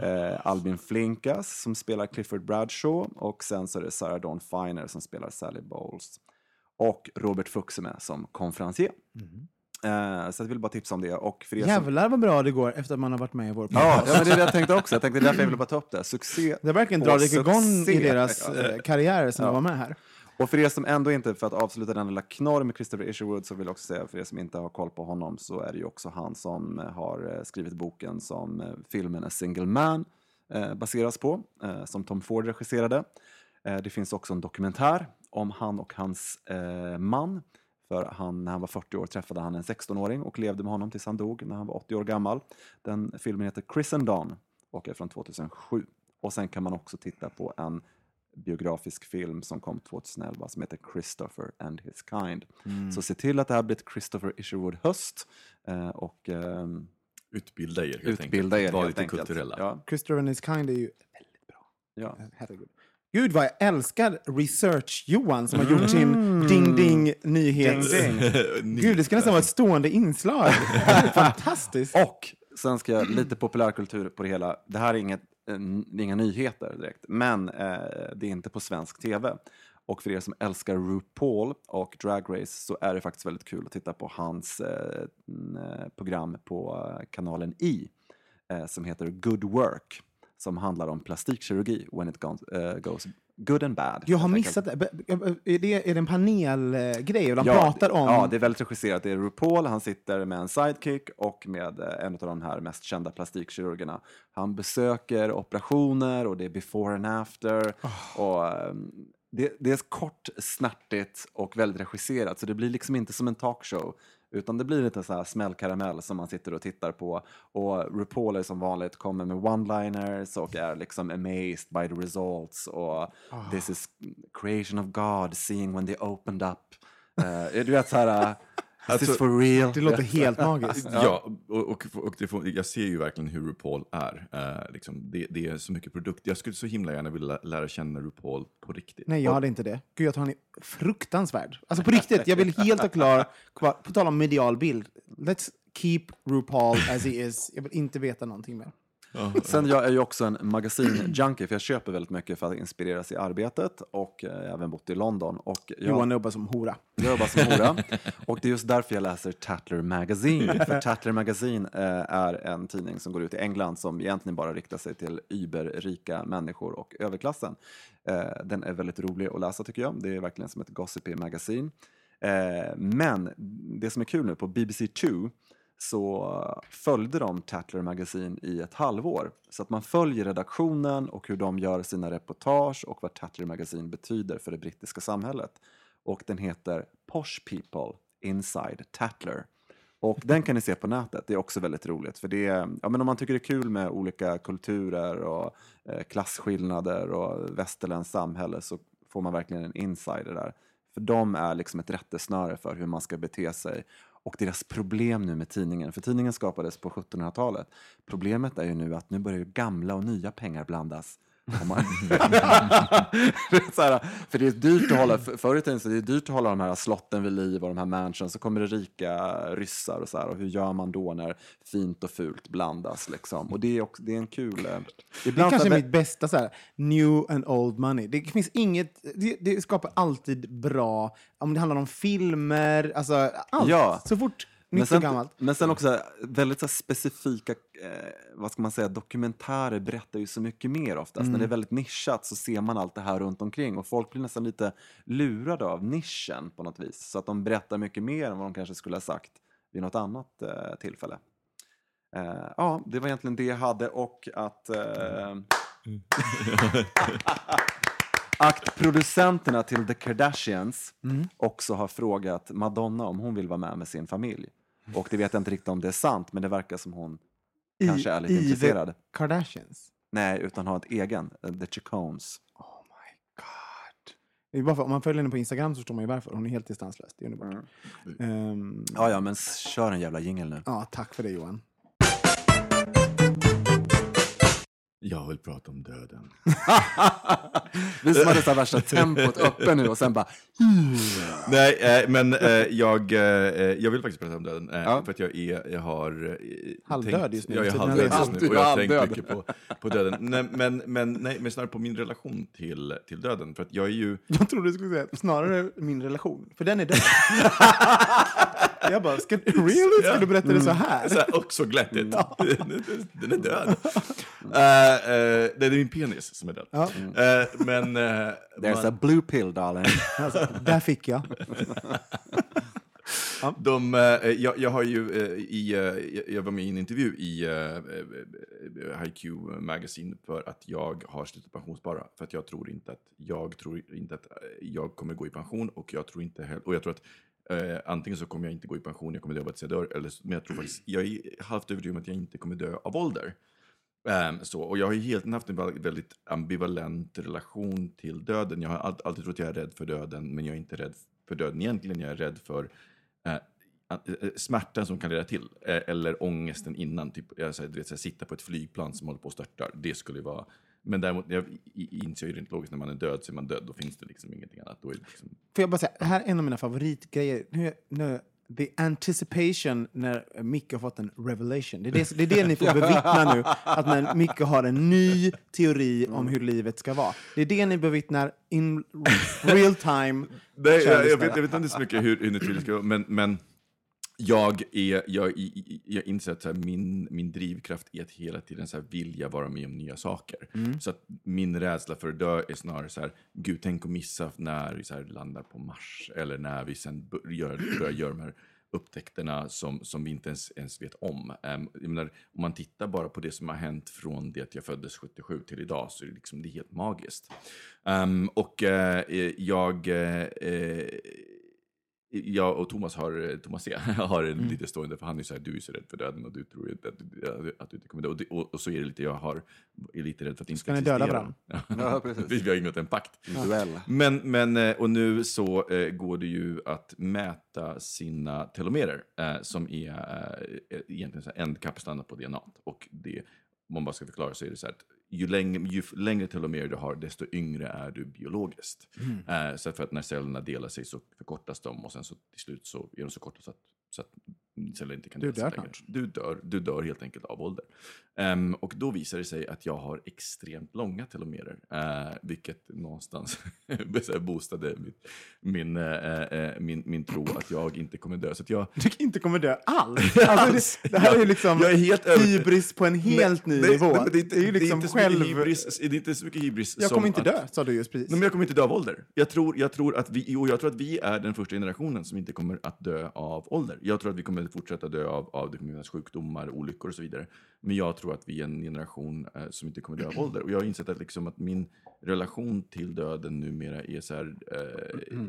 [SPEAKER 3] Eh, Albin Flinkas som spelar Clifford Bradshaw och sen så är det Sarah Dawn Finer som spelar Sally Bowles. Och Robert Fuchs är med som konferencier. Eh, så jag vill bara tipsa om det. Och för er som...
[SPEAKER 1] Jävlar vad bra det går efter att man har varit med i vår podcast.
[SPEAKER 3] ja, men det är det jag tänkte också. Jag tänkte därför jag ville bara ta upp det. Succé.
[SPEAKER 1] Det verkligen
[SPEAKER 3] och
[SPEAKER 1] drar igång i deras eh, karriärer sen
[SPEAKER 3] Ja.
[SPEAKER 1] var med här.
[SPEAKER 3] Och för er som ändå inte, för att avsluta den lilla knorr med Christopher Isherwood, så vill jag också säga för er som inte har koll på honom så är det ju också han som eh, har skrivit boken som filmen A Single Man eh, baseras på, eh, som Tom Ford regisserade. Det finns också en dokumentär om han och hans man. För han, när han var 40 år träffade han en 16-åring och levde med honom tills han dog när han var 80 år gammal. Den filmen heter Chris and Don och är från 2007. Och sen kan man också titta på en biografisk film som kom 2011 som heter Christopher and his kind. Så se till att det här blir ett Christopher Isherwood höst eh, och ehm,
[SPEAKER 2] Utbilda er helt
[SPEAKER 3] utbilda
[SPEAKER 2] enkelt.
[SPEAKER 3] er
[SPEAKER 2] Var
[SPEAKER 3] helt
[SPEAKER 2] lite
[SPEAKER 3] enkelt.
[SPEAKER 2] kulturella.
[SPEAKER 3] Ja,
[SPEAKER 1] Christopher and his kind är ju väldigt bra.
[SPEAKER 3] ja.
[SPEAKER 1] Herregud. Gud vad jag älskar Research-Johan som har gjort sin nyhets...
[SPEAKER 3] Ding, ding. [laughs]
[SPEAKER 1] Gud, det ska nästan vara ett stående inslag. [laughs] Fantastiskt.
[SPEAKER 3] Och sen ska jag lite populärkultur på det hela. Det här är inget, eh, inga nyheter direkt, men eh, det är inte på svensk tv. Och för er som älskar RuPaul och Drag Race så är det faktiskt väldigt kul att titta på hans eh, eh, program på eh, kanalen I eh, som heter Good Work som handlar om plastikkirurgi when it goes, eh, goes good and bad.
[SPEAKER 1] Jag har missat det. Är det, är det en panelgrej? Och de
[SPEAKER 3] Ja,
[SPEAKER 1] pratar om...
[SPEAKER 3] Ja, det är väldigt regisserat. Det är RuPaul, han sitter med en sidekick och med eh, en av de här mest kända plastikkirurgerna. Han besöker operationer och det är before and after. Och, ehm, det, det är kort, snärtigt och väldigt regisserat, så det blir liksom inte som en talkshow. Utan det blir lite så här smällkaramell som man sitter och tittar på. Och RuPaul är som vanligt kommer med one-liners och är liksom amazed by the results. Och this is creation of God, seeing when they opened up. Eh, du vet så här, uh,
[SPEAKER 2] Alltså,
[SPEAKER 3] this for real?
[SPEAKER 1] Det låter helt magiskt.
[SPEAKER 2] Ja, och, och, och det får, jag ser ju verkligen hur RuPaul är. Eh, liksom, det, det är så mycket produkt. Jag skulle så himla gärna vilja lära känna RuPaul på riktigt.
[SPEAKER 1] Nej, jag hade inte det. Gud, jag tror han är fruktansvärd. Alltså på riktigt, jag vill helt och klar, kvar, på tal om medial bild, let's keep RuPaul as he is. Jag vill inte veta någonting mer.
[SPEAKER 3] Sen jag är ju också en magasin-junkie, för jag köper väldigt mycket för att inspireras i arbetet och eh, jag har även bott i London. Och jag,
[SPEAKER 1] Johan jobbar som hora.
[SPEAKER 3] Jag jobbar som hora. [laughs] Och det är just därför jag läser Tatler Magazine. För [laughs] Tatler Magazine eh, är en tidning som går ut i England som egentligen bara riktar sig till überrika människor och överklassen. Eh, den är väldigt rolig att läsa tycker jag. Det är verkligen som ett gossipy magasin. Eh, men det som är kul nu på BBC 2 så följde de Tatler Magazine i ett halvår. Så att man följer redaktionen och hur de gör sina reportage och vad Tatler Magazine betyder för det brittiska samhället. Och den heter Posh People Inside Tatler. Och den kan ni se på nätet, det är också väldigt roligt. För det är, ja, men om man tycker det är kul med olika kulturer och eh, klasskillnader och västerländskt samhälle så får man verkligen en insider där. För de är liksom ett rättesnöre för hur man ska bete sig. Och deras problem nu med tidningen, för tidningen skapades på 1700-talet. Problemet är ju nu att nu börjar gamla och nya pengar blandas. Man... [laughs] är här, för det är dyrt att hålla, för- förr i tiden så det är dyrt att hålla de här slotten vid liv och de här mansions, så kommer det rika ryssar och så här, och hur gör man då när fint och fult blandas liksom? Och det är, också, det är en kul... eh,
[SPEAKER 1] Det är
[SPEAKER 3] Ibland
[SPEAKER 1] kanske
[SPEAKER 3] så-
[SPEAKER 1] mitt bästa så här, new and old money. Det finns inget, det, det skapar alltid bra, om det handlar om filmer, alltså allt.
[SPEAKER 3] Ja.
[SPEAKER 1] Så fort
[SPEAKER 3] Men sen,
[SPEAKER 1] gammalt.
[SPEAKER 3] men sen också väldigt så specifika, eh, vad ska man säga, dokumentärer berättar ju så mycket mer oftast.
[SPEAKER 1] Mm.
[SPEAKER 3] När det är väldigt nischat så ser man allt det här runt omkring och folk blir nästan lite lurade av nischen på något vis. Så att de berättar mycket mer än vad de kanske skulle ha sagt vid något annat eh, tillfälle. Eh, ja, det var egentligen det jag hade och att... Eh, [laughs] att producenterna till The Kardashians
[SPEAKER 1] Mm.
[SPEAKER 3] också har frågat Madonna om hon vill vara med med sin familj. Och det vet jag inte riktigt om det är sant, men det verkar som hon kanske är lite
[SPEAKER 1] i
[SPEAKER 3] intresserad.
[SPEAKER 1] The Kardashians.
[SPEAKER 3] Nej, utan har ett egen, eh, The Chicones.
[SPEAKER 1] Oh my god. Det är bara för, om man följer henne på Instagram så förstår man ju varför. Hon är helt distanslös. Det är underbart. Ehm,
[SPEAKER 3] Ja, ja, men kör en jävla jingel nu.
[SPEAKER 1] ja, tack för det Johan.
[SPEAKER 2] Jag vill prata om döden. [laughs]
[SPEAKER 3] Vi som hade så värsta tempot uppe nu och sen bara...
[SPEAKER 2] Nej, eh, men eh, jag, eh, jag vill faktiskt prata om döden.
[SPEAKER 3] Ja.
[SPEAKER 2] För att jag, är, jag har...
[SPEAKER 1] Halvdöd
[SPEAKER 2] tänkt,
[SPEAKER 1] just nu,
[SPEAKER 2] Jag är halvdöd just nu och jag har tänkt mycket på, på döden. Nej, men, men, nej, men snarare på min relation till, till döden. För att jag är ju...
[SPEAKER 1] Jag trodde du skulle säga snarare min relation, för den är död. [laughs] jag bara, ska, really? Ska du berätta det så här?
[SPEAKER 2] Så här, och så glättigt. [laughs] Den är död. Eh, det är min penis som är död.
[SPEAKER 1] Ja.
[SPEAKER 2] Eh, men... eh,
[SPEAKER 3] There's
[SPEAKER 2] man-
[SPEAKER 3] a blue pill, darling. [laughs]
[SPEAKER 1] Alltså, där fick jag. [laughs]
[SPEAKER 2] De, eh, jag, jag har ju eh, i, eh, jag- var med i en intervju i HiQ Magazine för att jag har slutat pensionsspara. För att jag tror inte att jag tror inte att jag kommer gå i pension och jag tror inte heller, och jag tror att eh, antingen så kommer jag inte gå i pension, jag kommer dö av att jag dör, eller, men jag tror faktiskt, jag är halvt övertygad om att jag inte kommer dö av ålder. Um, så, och jag har ju helt haft en väldigt- ambivalent relation till döden. Jag har all, alltid trott att jag är rädd för döden, men jag är inte rädd för döden egentligen. Jag är rädd för uh, smärtan som kan leda till, eller ångesten innan. Typ, jag, du vet, så här, sitta på ett flygplan som håller på att störta. Det skulle vara... Men däremot, jag inser ju rent logiskt, när man är död så är man död. Då finns det liksom ingenting annat. Då är det liksom,
[SPEAKER 1] Får jag bara säga, det här är en av mina favoritgrejer. Nu, nu, the anticipation när Micke har fått en revelation. Det är det, det, är det ni får bevittna nu. [laughs] Att när Micke har en ny teori om hur livet ska vara. Det är det ni bevittnar in real time.
[SPEAKER 2] Nej, jag, jag, vet, jag vet inte så mycket hur, hur naturligt det ska vara, men, men jag, är, jag, jag inser att här, min, min drivkraft är att hela tiden så här, vilja vara med om nya saker. Så att min rädsla för att dö är snarare så här, gud tänk att missa när vi så här, landar på Mars, eller när vi sen bör- gör, börjar göra de här upptäckterna som, som vi inte ens, ens vet om. Um, menar, om man tittar bara på det som har hänt från det att jag föddes 77 till idag så är det, liksom, det är helt magiskt. Ehm, och eh, jag, eh, eh, jag och Thomas har, eh, Thomas C, [laughs] har en lite stående, för han är så här, du är så rädd för döden och du tror inte att, du- att du inte kommer dö. Och, det, och, och så är det lite, jag har, är lite rädd för att inte
[SPEAKER 1] Ska ni döda
[SPEAKER 2] existera. [laughs]
[SPEAKER 3] Ja.
[SPEAKER 2] Vi har ingått en pakt.
[SPEAKER 3] Duell.
[SPEAKER 2] Men, men, eh, och nu så eh, går det ju att mäta sina telomerer eh, som är eh, egentligen ändkapslarna på DNA. Och det, om man bara ska förklara så är det så här att ju, längre, ju längre telomerer du har, desto yngre är du biologiskt. Eh, så för att när cellerna delar sig så förkortas de och sen så till slut så är de så korta så att, så att celler inte
[SPEAKER 1] Du dör
[SPEAKER 2] längre. Du dör, du dör helt enkelt av ålder. Ehm, och då visar det sig att jag har extremt långa telomerer, eh, vilket någonstans [laughs] boostade mitt, min, eh, eh, min, min tro att jag inte kommer dö. Så jag, [laughs]
[SPEAKER 1] Du inte kommer dö [laughs] alls. Alltså, det, det här är ju liksom
[SPEAKER 2] Jag är helt
[SPEAKER 1] hybris på en helt ny
[SPEAKER 2] Nej,
[SPEAKER 1] nivå.
[SPEAKER 2] nej, men det, är
[SPEAKER 1] det är ju liksom
[SPEAKER 2] det, är mycket
[SPEAKER 1] själv...
[SPEAKER 2] hybris, det är inte så mycket hybris
[SPEAKER 1] Jag kommer inte
[SPEAKER 2] att,
[SPEAKER 1] dö, sa du just precis.
[SPEAKER 2] Nej, men jag kommer inte dö av ålder. Jag tror, jag, tror att vi, jo, jag tror att vi är den första generationen som inte kommer att dö av ålder. Jag tror att vi kommer att fortsätta dö av, av det kommer finnas sjukdomar, olyckor och så vidare. Men jag tror att vi är en generation eh, som inte kommer dö av ålder. Och jag har insett att, liksom, att min relation till döden numera är så här... Eh,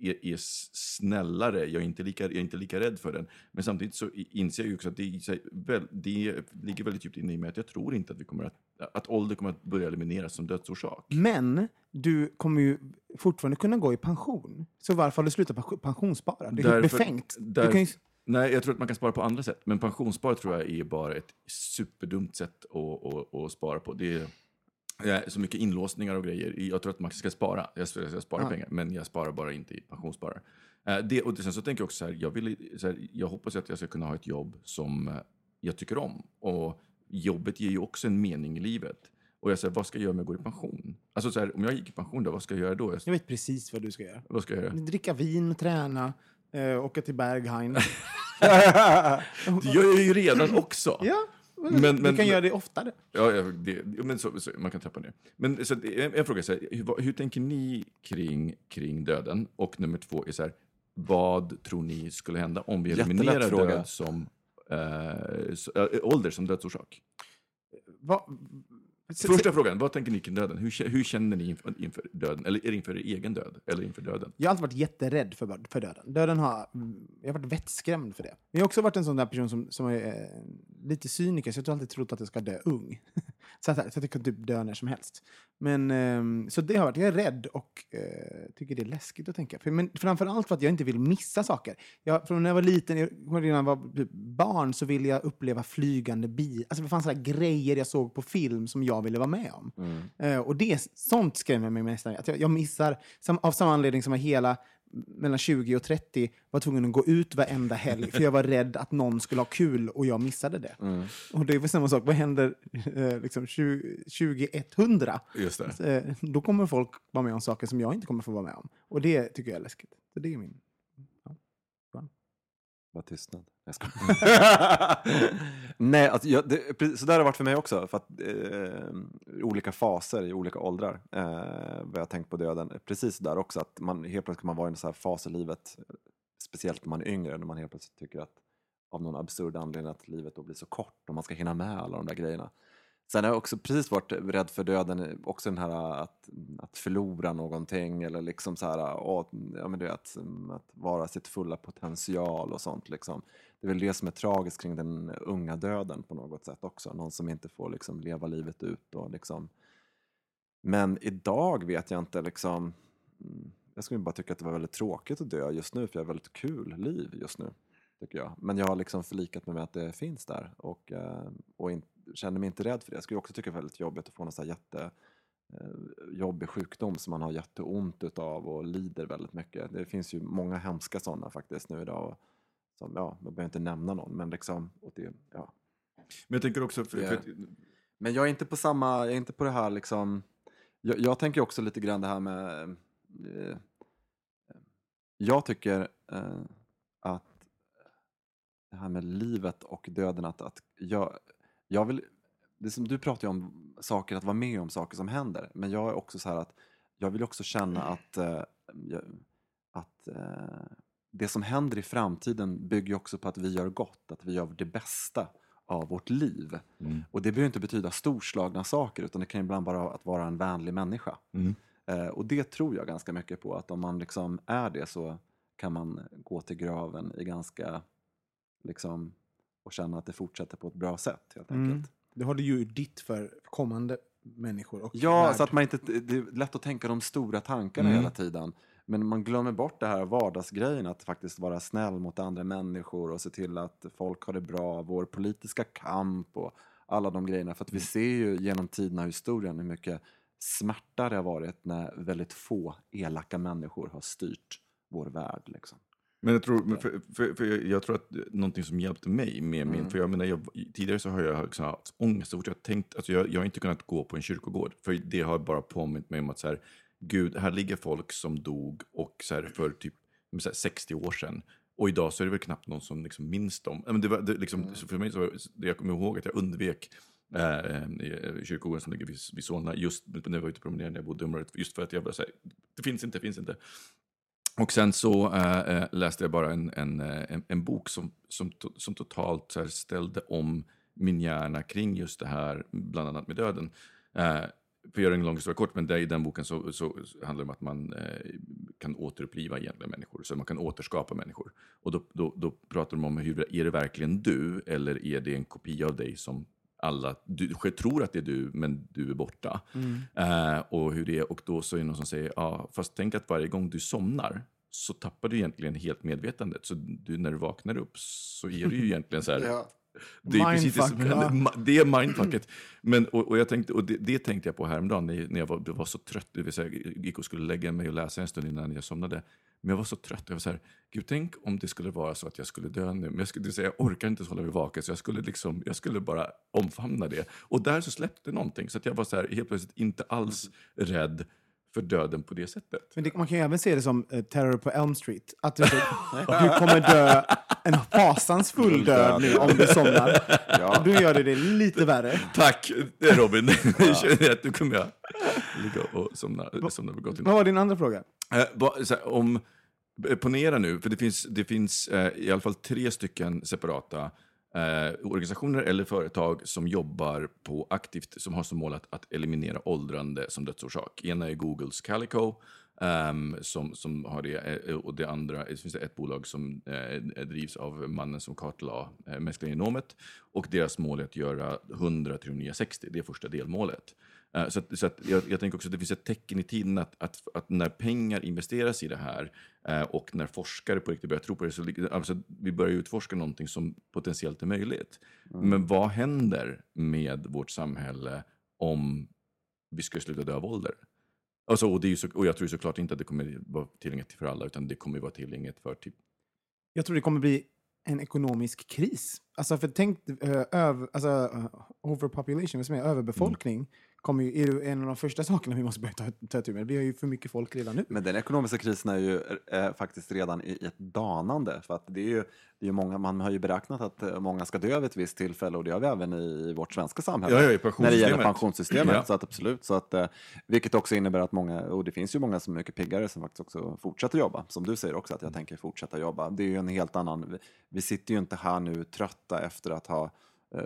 [SPEAKER 2] är, är s- snällare, jag är, inte lika, jag är inte lika rädd för den. Men samtidigt så inser jag ju också att det, väl, det ligger väldigt djupt inne i mig att jag tror inte att, vi kommer att, att ålder kommer att börja elimineras som dödsorsak.
[SPEAKER 1] Men du kommer ju fortfarande kunna gå i pension. Så varför har du slutat pension- pensionsspara? Det är
[SPEAKER 2] Därför-
[SPEAKER 1] befängt.
[SPEAKER 2] där-
[SPEAKER 1] Du kan ju,
[SPEAKER 2] Nej, jag tror att man kan spara på andra sätt. Men pensionsspar tror jag är bara ett superdumt sätt att, att, att spara på. Det är, så mycket inlåsningar och grejer. Jag tror att man ska spara. Jag ska, jag
[SPEAKER 1] Ja.
[SPEAKER 2] pengar, men jag sparar bara inte i pensionssparare. Eh, Det, och sen så tänker jag också så här, jag, vill, så här, jag hoppas att jag ska kunna ha ett jobb som eh, jag tycker om. Och jobbet ger ju också en mening i livet. Och jag säger, vad ska jag göra om jag går i pension? Alltså så här, om jag gick i pension, då, vad ska jag göra då? Jag,
[SPEAKER 1] jag vet precis vad du ska göra.
[SPEAKER 2] vad ska jag göra?
[SPEAKER 1] Dricka vin, träna, eh, åka till Berghain. [laughs] [laughs]
[SPEAKER 2] Det gör jag ju redan också.
[SPEAKER 1] ja,
[SPEAKER 2] Men-
[SPEAKER 1] du
[SPEAKER 2] men-
[SPEAKER 1] kan göra det oftare.
[SPEAKER 2] Ja, det, men så, så, man kan trappa ner. Men så, att, en, en fråga är så här, hur, hur tänker ni kring, kring döden? Och nummer två är så här, vad tror ni skulle hända om vi eliminerar död som, eh, så, äh, ålder som dödsorsak?
[SPEAKER 1] Va,
[SPEAKER 2] Första frågan, vad tänker ni kring döden? Hur, hur känner ni inför, inför döden? Eller är det inför er egen död? Eller inför döden?
[SPEAKER 1] Jag har alltid varit jätterädd för, för döden. Döden har, mm, jag har varit vettskrämd för det. Men jag har också varit en sån där person som, som är eh, lite cyniker, så jag har alltid trott att jag ska dö ung. [laughs] så, att, så att jag kan typ dö när som helst. Men, ehm, så det har varit, jag är rädd och eh, tycker det är läskigt att tänka. För, men framförallt för att jag inte vill missa saker. Jag, från när jag var liten, jag, när jag var typ barn, så ville jag uppleva flygande bil. Alltså det fanns sådana grejer jag såg på film som jag ville vara med om. Eh, och det, sånt skrämmer mig nästan. Att jag, jag missar, sam, av samma anledning som jag hela mellan 20 och 30 var tvungen att gå ut varenda helg för jag var rädd att någon skulle ha kul och jag missade det. Och det är väl samma sak, vad händer eh, liksom 20, 2100?
[SPEAKER 2] Just det.
[SPEAKER 1] Eh, då kommer folk vara med om saker som jag inte kommer få vara med om. Och det tycker jag är läskigt. Så det är min...
[SPEAKER 3] Var tystnad. Jag skojar. [laughs] Nej, alltså, jag, det, så där har det varit för mig också. För att, eh, olika faser, i olika åldrar. Eh, vad jag har tänkt på döden. Precis där också, att man helt plötsligt kan man vara i en sån här fas i livet. Speciellt när man är yngre, när man helt plötsligt tycker att av någon absurd anledning att livet då blir så kort och man ska hinna med alla de där grejerna. Sen har jag också precis varit rädd för döden, också den här att, att förlora någonting eller liksom så här, åh, ja, men det, att, att vara sitt fulla potential och sånt. Liksom. Det är väl det som är tragiskt kring den unga döden på något sätt också. Någon som inte får liksom leva livet ut. Och liksom. Men idag vet jag inte liksom, jag skulle bara tycka att det var väldigt tråkigt att dö just nu för jag har väldigt kul liv just nu. Tycker jag. Men jag har liksom förlikat mig med att det finns där och, eh, och inte känner mig inte rädd för det. Jag skulle också tycka det är väldigt jobbigt att få någon sån här jätte eh, jobbig sjukdom som man har jätteont utav och lider väldigt mycket. Det finns ju många hemska sådana faktiskt nu idag. Och, som, ja, man behöver inte nämna någon, men liksom, och det, ja.
[SPEAKER 2] Men jag tänker också, för, för,
[SPEAKER 3] Men jag är inte på samma, jag är inte på det här liksom, jag, jag tänker också lite grann det här med, eh, jag tycker eh, att det här med livet och döden, att, att jag, jag vill, det som du pratar ju om saker, att vara med om saker som händer, men jag är också så här att jag vill också känna att, eh, att eh, det som händer i framtiden bygger också på att vi gör gott, att vi gör det bästa av vårt liv.
[SPEAKER 2] Mm.
[SPEAKER 3] Och det behöver inte betyda storslagna saker, utan det kan ibland bara att vara en vänlig människa.
[SPEAKER 2] Mm.
[SPEAKER 3] Eh, och det tror jag ganska mycket på, att om man liksom är det så kan man gå till graven i ganska, liksom, och känna att det fortsätter på ett bra sätt helt
[SPEAKER 1] Mm.
[SPEAKER 3] enkelt.
[SPEAKER 1] Det har du ju ditt för kommande människor och
[SPEAKER 3] Ja,
[SPEAKER 1] värld.
[SPEAKER 3] så att man inte, det är lätt att tänka de stora tankarna
[SPEAKER 2] Mm.
[SPEAKER 3] hela tiden. Men man glömmer bort det här vardagsgrejen, att faktiskt vara snäll mot andra människor och se till att folk har det bra, vår politiska kamp och alla de grejerna. För att vi ser ju genom tiderna och historien hur mycket smärta det har varit när väldigt få elaka människor har styrt vår värld. Liksom.
[SPEAKER 2] Men jag tror, för, för, för jag, tror att någonting som hjälpte mig med min,
[SPEAKER 3] Mm.
[SPEAKER 2] för jag menar, jag, tidigare så har jag liksom haft ångest så fort jag tänkt, alltså jag, jag har inte kunnat gå på en kyrkogård, för det har bara påmint mig om att så här, gud, här ligger folk som dog och så här, för typ så här, 60 år sedan. Och idag så är det väl knappt någon som liksom minns dem. Men det var, det, liksom, så för mig så, jag kommer ihåg att jag undvek eh, eh, kyrkogården som ligger vid, vid Solna, just när jag var ute och promenerade när jag bodde i området, just för att jag bara säger det finns inte, det finns inte. Och sen så äh, läste jag bara en, en, eh, en, en bok som, som, to, som totalt här, ställde om min hjärna kring just det här, bland annat med döden. Äh, för att göra en lång historia kort, men där, i den boken så, så handlar det om att man eh, kan återuppliva egentligen människor, så man kan återskapa människor. Och då, då, då pratar de om hur, är det verkligen du eller är det en kopia av dig som alla du, tror att det är du, men du är borta. Eh, och, hur det är, och då så är det någon som säger, ja, fast tänk att varje gång du somnar så tappar du egentligen helt medvetandet. Så du, när du vaknar upp så är du ju egentligen så här, [laughs]
[SPEAKER 3] Ja.
[SPEAKER 2] Det är, precis det,
[SPEAKER 1] Mindfuck, ja.
[SPEAKER 2] det är mindfucket. Men, och, och, jag tänkte, och det, det tänkte jag på häromdagen när jag var, var så trött. Det vill säga, jag gick och skulle lägga mig och läsa en stund innan jag somnade. Men jag var så trött. Jag var så här, Gud, tänk om det skulle vara så att jag skulle dö nu. Men jag, skulle, det vill säga, jag orkar inte hålla mig vaken, så jag skulle, liksom, jag skulle bara omfamna det. Och där så släppte någonting. Så att jag var så här, helt plötsligt inte alls rädd för döden på det sättet.
[SPEAKER 1] Men det, man kan ju även se det som eh, Terror på Elm Street. Att du, [laughs] du kommer dö en fasansfull död nu om du somnar. [laughs]
[SPEAKER 3] Ja.
[SPEAKER 1] Då gör det det lite värre.
[SPEAKER 2] Tack eh, Robin! [laughs] Jag känner att nu kommer jag ligga och somna, somna på gott
[SPEAKER 1] Vad var din andra fråga?
[SPEAKER 2] Eh, så här, om, eh, ponera nu, för det finns, det finns eh, i alla fall tre stycken separata eh, organisationer eller företag som jobbar på aktivt, som har som mål att, att eliminera åldrande som dödsorsak. Ena är Googles Calico, ehm, som, som har det, eh, och det andra, det finns ett bolag som eh, drivs av mannen som kartlade eh, mänskliga genomet, och deras mål är att göra 100 till de nya 60, det är första delmålet. Eh, Så, att, så att jag, jag tänker också att det finns ett tecken i tiden att, att, att när pengar investeras i det här eh, och när forskare på riktigt börjar tro på det, så alltså, vi börjar utforska någonting som potentiellt är möjligt. Men vad händer med vårt samhälle om vi skulle sluta dö av ålder? Alltså, och, det är så, och jag tror såklart inte att det kommer vara tillgängligt för alla, utan det kommer vara tillgängligt för typ
[SPEAKER 1] Jag tror det kommer bli en ekonomisk kris. Alltså, för tänk, uh, över, alltså, uh, overpopulation, vad som är överbefolkning, kommer ju, är en av de första sakerna vi måste börja ta, ta itu med. Vi har ju för mycket folk redan nu.
[SPEAKER 3] Men den ekonomiska krisen är ju eh, faktiskt redan i, i ett danande. För att det är ju, det är många, man har ju beräknat att eh, många ska dö vid ett visst tillfälle och det har vi även i, vårt svenska samhälle.
[SPEAKER 2] Ja, ja, i
[SPEAKER 3] när det gäller pensionssystemet.
[SPEAKER 2] Ja.
[SPEAKER 3] Så att absolut. Så att, eh, vilket också innebär att många, och det finns ju många som är mycket piggare som faktiskt också fortsätter jobba. Som du säger också, att jag tänker fortsätta jobba. Det är ju en helt annan, vi, vi sitter ju inte här nu trötta efter att ha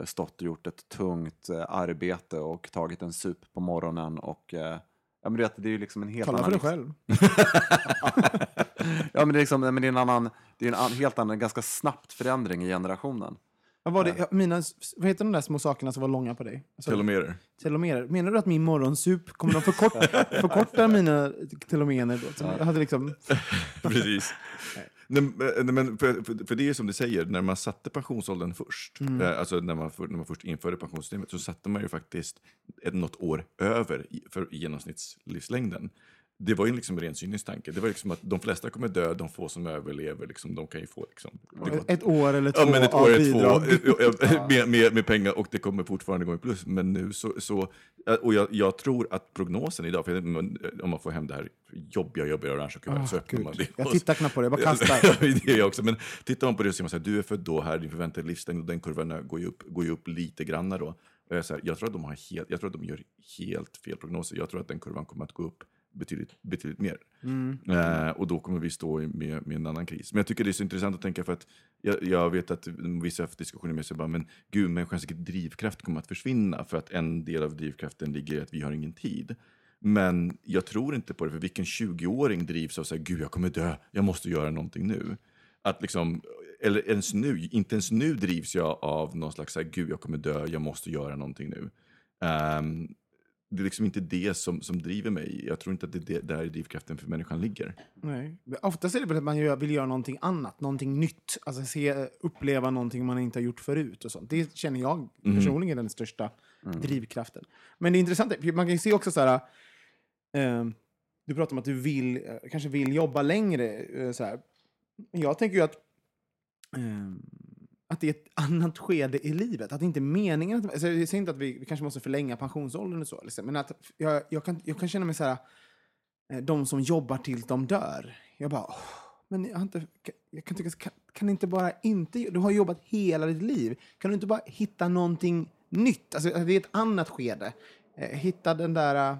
[SPEAKER 3] stått och gjort ett tungt eh, arbete och tagit en sup på morgonen och eh, Ja, men vet, det är ju liksom en helt
[SPEAKER 1] Tala
[SPEAKER 3] annan...
[SPEAKER 1] för dig själv. [laughs]
[SPEAKER 3] ja, men det är, liksom, men det är en, annan, det är en an, helt annan, ganska snabbt förändring i generationen.
[SPEAKER 1] Vad, var det, ja, mina, vad heter de där små sakerna som var långa på dig? Alltså,
[SPEAKER 2] telomerer.
[SPEAKER 1] telomerer. Menar du att min morgonsup, kommer de förkorta, [laughs] förkorta mina telomener då? Som jag hade liksom, [laughs]
[SPEAKER 2] Precis. Nej, men- men för, för, det är som du säger, när man satte pensionsåldern först, eh, alltså när man, för, när man först införde pensionssystemet, så satte man ju faktiskt ett, något år över i, för genomsnittslivslängden. Det var ju liksom en ren cynisk tanke. Det var liksom att de flesta kommer dö, de få som överlever, liksom, de kan ju få... Liksom,
[SPEAKER 1] ett år eller två
[SPEAKER 2] Ja, men ett
[SPEAKER 1] av
[SPEAKER 2] år är
[SPEAKER 1] bidrag. [laughs]
[SPEAKER 2] två eh, med, med, med pengar och det kommer fortfarande gå i plus. Men nu så, så eh, och jag, jag tror att prognosen idag, för om man får hem det här jobbiga, jobbiga orangea kuvertet så
[SPEAKER 1] Ah,
[SPEAKER 2] öppnar
[SPEAKER 1] gud.
[SPEAKER 2] man det.
[SPEAKER 1] Jag tittar knappt på det, jag bara kastar. [laughs]
[SPEAKER 2] det jag också. Men tittar man på det så ser man så du är född då här, din förväntade livslängd och den kurvan går ju upp, går ju upp lite granna då. Jag, så här, jag, tror att de har helt, jag tror att de gör helt fel prognoser. Jag tror att den kurvan kommer att gå upp betydligt, betydligt mer.
[SPEAKER 1] Mm.
[SPEAKER 2] Eh, och då kommer vi stå med, med en annan kris. Men jag tycker det är så intressant att tänka för att jag, jag vet att vissa har haft diskussioner med sig bara, men gud, människans drivkraft kommer att försvinna för att en del av drivkraften ligger i att vi har ingen tid. Men jag tror inte på det, för vilken 20-åring drivs av så här, gud jag kommer dö, jag måste göra någonting nu. Att liksom, eller ens nu, inte ens nu drivs jag av någon slags, så här, gud jag kommer dö, jag måste göra någonting nu. Ehm, det är liksom inte det som, som driver mig. Jag tror inte att det är det, där drivkraften för människan ligger.
[SPEAKER 1] Nej. Oftast är det väl att man vill göra någonting annat, någonting nytt. Alltså se, uppleva någonting man inte har gjort förut. och sånt. Det känner jag personligen är den största drivkraften. Men det är intressant, för man kan ju se också så här... Eh, du pratar om att du vill, eh, kanske vill jobba längre. Eh, så här. Jag tänker ju att, eh, att det är ett annat skede i livet. Att det inte är meningen att... Alltså jag säger inte att vi, vi kanske måste förlänga pensionsåldern och så. Liksom, men att jag, jag, kan, jag kan känna mig så här eh, de som jobbar tills de dör. Jag bara, åh, men jag, har inte, jag kan tycka, kan, kan inte bara inte, du har jobbat hela ditt liv, kan du inte bara hitta någonting nytt? Alltså, det är ett annat skede. Eh, hitta den där, eh,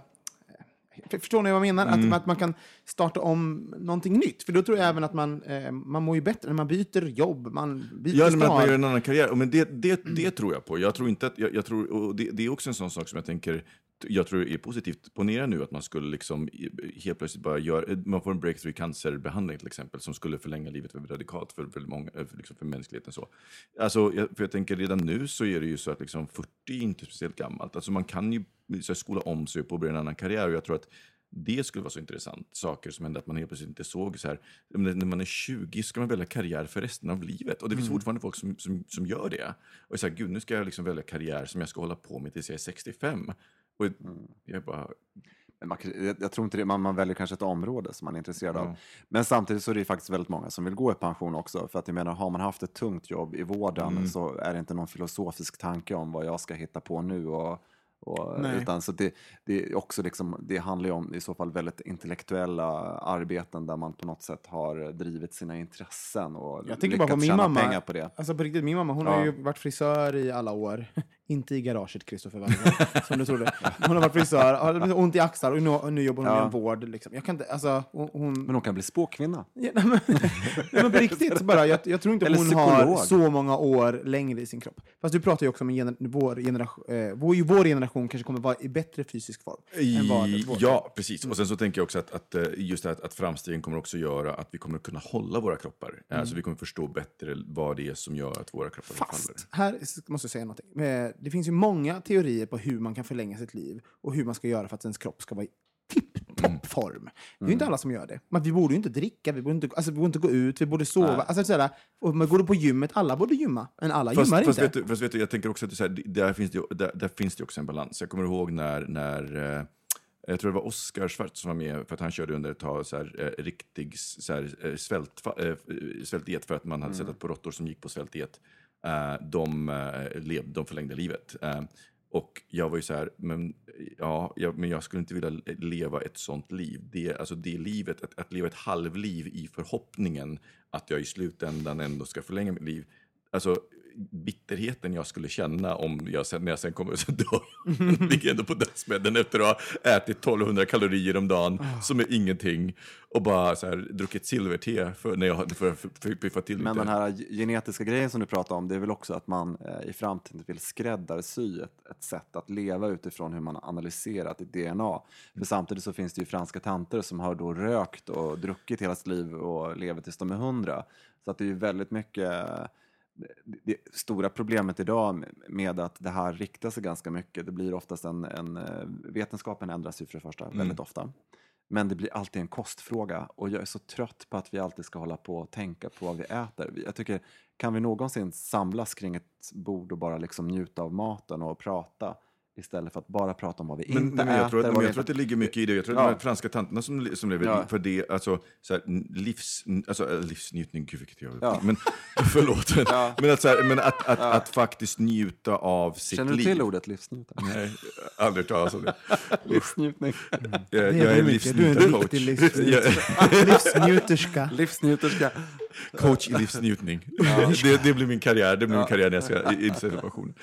[SPEAKER 1] förstår ni vad jag menar? Att, att man kan starta om någonting nytt. För då tror jag även att man, eh, man mår ju bättre när man byter jobb, man byter
[SPEAKER 2] Ja, men att man gör en annan karriär. Men det, det, det tror jag på. Jag tror inte att, jag, jag tror, och det, det är också en sån sak som jag tänker, jag tror det är positivt. Ponera nu att man skulle liksom helt plötsligt bara göra, man får en breakthrough i cancerbehandling till exempel, som skulle förlänga livet väldigt radikalt för, väldigt många, eh, för, liksom för mänskligheten. Så. Alltså, för jag tänker redan nu så är det ju så att liksom 40 är inte speciellt gammalt. Alltså man kan ju så här, skola om sig och påbörja en annan karriär och jag tror att det skulle vara så intressant. Saker som hände att man helt plötsligt inte såg så här. När man är 20 ska man välja karriär för resten av livet. Och det finns fortfarande folk som, som, som gör det. Och så här, gud, nu ska jag liksom välja karriär som jag ska hålla på med tills jag är 65. Och jag bara,
[SPEAKER 3] Men man, jag, jag tror inte det, man, man väljer kanske ett område som man är intresserad av. Men samtidigt så är det faktiskt väldigt många som vill gå i pension också. För att jag menar, har man haft ett tungt jobb i vården så är det inte någon filosofisk tanke om vad jag ska hitta på nu. Och, och, utan så det, det, är också liksom, det handlar ju om i så fall väldigt intellektuella arbeten där man på något sätt har drivit sina intressen och
[SPEAKER 1] Jag tänker bara på
[SPEAKER 3] lyckats
[SPEAKER 1] min
[SPEAKER 3] tjäna
[SPEAKER 1] mamma.
[SPEAKER 3] pengar på det.
[SPEAKER 1] Alltså på riktigt, min mamma hon
[SPEAKER 3] Ja.
[SPEAKER 1] har ju varit frisör i alla år. Inte i garaget, Kristoffer som du trodde. Hon har varit frisör, har ont i axlar och nu, och nu jobbar hon
[SPEAKER 3] Ja.
[SPEAKER 1] inom vård. Liksom. Jag kan inte, alltså, hon,
[SPEAKER 3] Men hon kan bli spåkvinna.
[SPEAKER 1] Ja, nej, men, nej, men på riktigt, bara, jag, jag tror inte
[SPEAKER 3] Eller
[SPEAKER 1] hon har
[SPEAKER 3] psykolog.
[SPEAKER 1] så många år längre i sin kropp. Fast du pratar ju också om en gener, vår, generation, eh, vår, vår generation kanske kommer vara i bättre fysisk form. än vad
[SPEAKER 2] I, ja, precis. Och sen så tänker jag också att, att eh, just det här att, att framstegen kommer också göra att vi kommer kunna hålla våra kroppar. Alltså vi kommer förstå bättre vad det är som gör att våra kroppar faller.
[SPEAKER 1] Fast, här måste jag säga någonting. Det finns ju många teorier på hur man kan förlänga sitt liv och hur man ska göra för att ens kropp ska vara i tipp-topp form. Det är ju inte alla som gör det. Men vi borde ju inte dricka, vi borde inte, alltså, vi borde inte gå ut, vi borde sova. Alltså, sådär, och man går du på gymmet, alla borde gymma, men alla
[SPEAKER 2] Fast,
[SPEAKER 1] gymmar
[SPEAKER 2] fast,
[SPEAKER 1] inte.
[SPEAKER 2] vet du, fast vet du, jag tänker också att så här, där, finns det, där, där finns det också en balans. Jag kommer ihåg när, när eh, jag tror det var Oscar Schwartz som var med för att han körde under ett tag så här, eh, riktig så här, eh, svält, svältdiet för att man hade sett att på råttor som gick på svältdiet, Eh, de, eh, lev, de förlängde livet. Eh, och jag var ju så här, men, ja, jag, men jag skulle inte vilja leva ett sånt liv. Det, alltså det livet, att, att leva ett halvliv i förhoppningen att jag i slutändan ändå ska förlänga mitt liv. Alltså bitterheten jag skulle känna om jag sen, när jag sen kommer så dör jag. ligger ändå på dödsbädden efter att ha ätit 1200 kalorier om dagen som är ingenting och bara så här, druckit silverte för, när jag, för, för, för, för piffa till
[SPEAKER 3] Men
[SPEAKER 2] lite.
[SPEAKER 3] den här genetiska grejen som du pratar om, det är väl också att man eh, i framtiden vill skräddarsy ett, ett sätt att leva utifrån hur man har analyserat i DNA. För samtidigt så finns det ju franska tanter som har då rökt och druckit hela sitt liv och lever tills de är hundra. Så att det är ju väldigt mycket det, stora problemet idag med- att det här riktar sig ganska mycket, det blir oftast en, en eh, vetenskapen ändras ju för det första väldigt ofta. Men det blir alltid en kostfråga och jag är så trött på att vi alltid ska hålla på och tänka på vad vi äter. Jag tycker, kan vi någonsin samlas kring ett bord och bara liksom njuta av maten och prata istället för att bara prata om vad vi
[SPEAKER 2] Men,
[SPEAKER 3] inte
[SPEAKER 2] nej, men jag, tror
[SPEAKER 3] äter?
[SPEAKER 2] att,
[SPEAKER 3] vad
[SPEAKER 2] men jag tror att det ligger mycket i det. Jag tror
[SPEAKER 3] Ja.
[SPEAKER 2] att de här franska tanterna som, som lever
[SPEAKER 3] Ja.
[SPEAKER 2] för det, alltså, så här, livs, alltså, äh, livsnjutning, gud vilket jag
[SPEAKER 3] Ja.
[SPEAKER 2] men [laughs] förlåt. Men, men, att, så här, men att, att, att faktiskt njuta av sitt
[SPEAKER 3] Känner du
[SPEAKER 2] liv.
[SPEAKER 3] till ordet livsnjutning?
[SPEAKER 2] Nej, aldrig hört talas om det. [laughs]
[SPEAKER 3] livsnjutning.
[SPEAKER 2] Jag,
[SPEAKER 1] Det är
[SPEAKER 2] jag är
[SPEAKER 1] mycket. Du är en
[SPEAKER 2] livsnjutarcoach.
[SPEAKER 1] riktig livs- [laughs]
[SPEAKER 2] Jag-
[SPEAKER 1] livsnjuterska.
[SPEAKER 3] Livsnjuterska.
[SPEAKER 2] Coach i livsnjutning. [laughs] det, det blir min karriär, det blir min karriär när jag ska i- inse situationen. Uh,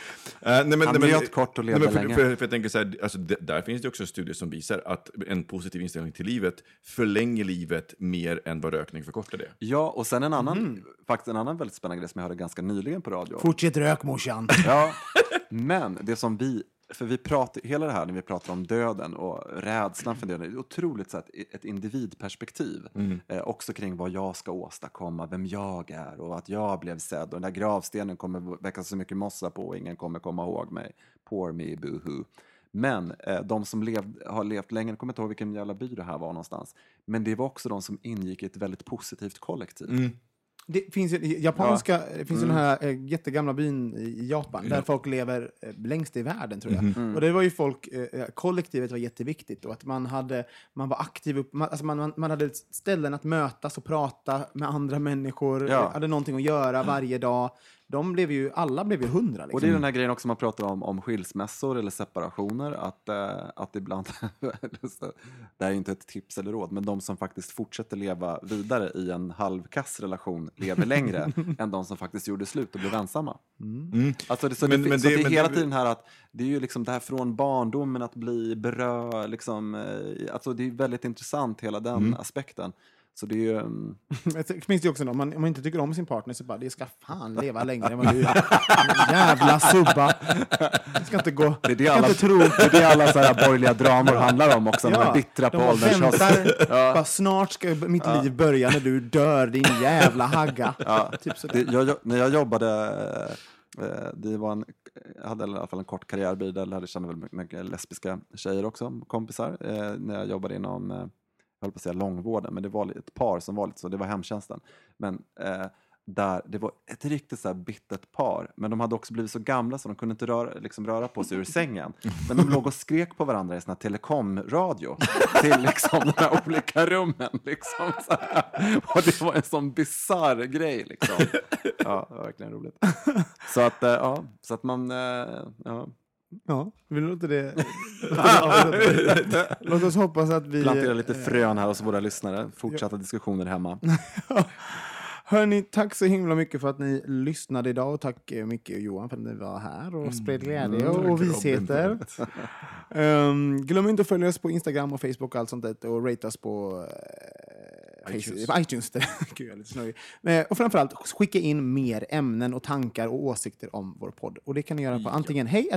[SPEAKER 2] nej, men,
[SPEAKER 3] Han
[SPEAKER 2] nej, men-
[SPEAKER 3] kort och
[SPEAKER 2] nej, för,
[SPEAKER 3] länge.
[SPEAKER 2] För, för jag tänker så här, alltså, det, där finns det också studier som visar att en positiv inställning till livet förlänger livet mer än vad rökning förkortar det.
[SPEAKER 3] Ja, och sen en annan, faktiskt en annan väldigt spännande grej som jag hörde ganska nyligen på radio.
[SPEAKER 1] Fortsätt rök morsan.
[SPEAKER 3] Ja, [laughs] men det som vi, för vi pratar, hela det här när vi pratar om döden och rädslan för döden, det är otroligt så att ett individperspektiv. Eh, också kring vad jag ska åstadkomma, vem jag är och att jag blev sedd och den där gravstenen kommer väcka så mycket mossa på och ingen kommer komma ihåg mig. Poor me, boohoo. Men eh, de som lev, har levt länge, jag kommer inte ihåg vilken jävla by det här var någonstans, men det var också de som ingick i ett väldigt positivt kollektiv.
[SPEAKER 1] Det finns ju, japanska, det finns ju den här eh, jättegamla byn i Japan där folk lever eh, längst i världen tror jag. Och det var ju folk, eh, kollektivet var jätteviktigt och att man, hade, man var aktiv, upp, man, alltså man, man, man hade ställen att mötas och prata med andra människor,
[SPEAKER 3] Ja.
[SPEAKER 1] hade någonting att göra varje dag. De blev ju, alla blev ju hundra. Liksom.
[SPEAKER 3] Och det är den här grejen också man pratar om, om skilsmässor eller separationer, att, eh, att ibland, [laughs] det här är inte ett tips eller råd, men de som faktiskt fortsätter leva vidare i en halvkass relation lever längre [laughs] än de som faktiskt gjorde slut och blev ensamma. Alltså det, så
[SPEAKER 2] Men-
[SPEAKER 3] det,
[SPEAKER 2] men
[SPEAKER 3] så
[SPEAKER 2] det-
[SPEAKER 3] det är hela tiden här att det är ju liksom det här från barndomen att bli berö, liksom, eh, alltså det är väldigt intressant hela den
[SPEAKER 2] Mm.
[SPEAKER 3] aspekten. Så det är ju... [laughs]
[SPEAKER 1] det finns ju också om man, om man inte tycker om sin partner så bara, det ska fan leva längre än vad du [laughs] Jävla subba! Det ska inte gå...
[SPEAKER 3] Det är det alla,
[SPEAKER 1] inte tro.
[SPEAKER 3] det är det alla så här borgerliga dramor handlar om också. när de är bittra på ålderns [laughs]
[SPEAKER 1] bara, snart ska mitt liv börja när du dör, din jävla hagga. Typ så
[SPEAKER 3] Det, jag, jag- när jag jobbade, eh, det var en, jag hade i alla fall en kort karriär där, lärde känna väldigt mycket lesbiska tjejer också, kompisar, eh, när jag jobbade inom, eh, jag höll på att säga långvården, men det var ett par som var lite så, det var hemtjänsten. Men eh, där, det var ett riktigt så här bittert par, men de hade också blivit så gamla så de kunde inte röra, liksom röra på sig ur [laughs] sängen. Men de låg och skrek på varandra i sån här telekomradio till liksom de här olika rummen. Liksom, så här. Och det var en sån bisarr grej. Liksom. Ja, det var verkligen roligt. Så att, eh, ja, så att man... eh, Ja.
[SPEAKER 1] Ja, vi låter det... [laughs] Låt oss hoppas att vi...
[SPEAKER 3] Plantera lite frön här hos våra lyssnare. Fortsatta diskussioner hemma. [laughs]
[SPEAKER 1] Hörni, tack så himla mycket för att ni lyssnade idag och tack eh, Micke och Johan för att ni var här och spred glädje och, och visheter. [laughs] Ehm, glöm inte att följa oss på Instagram och Facebook och allt sånt där och rate oss på uh,
[SPEAKER 2] iTunes.
[SPEAKER 1] ITunes. där. [laughs] Gud, jag är lite. Eh, och framförallt skicka in mer ämnen och tankar och åsikter om vår podd. Och det kan ni göra på antingen hej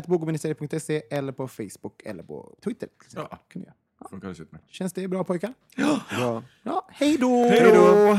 [SPEAKER 1] eller på Facebook eller på Twitter.
[SPEAKER 2] Ja.
[SPEAKER 1] Kan ni göra.
[SPEAKER 2] Funkar utmärkt.
[SPEAKER 1] Känns det bra pojkar?
[SPEAKER 3] Ja.
[SPEAKER 1] Ja, hej då!
[SPEAKER 3] Hej då!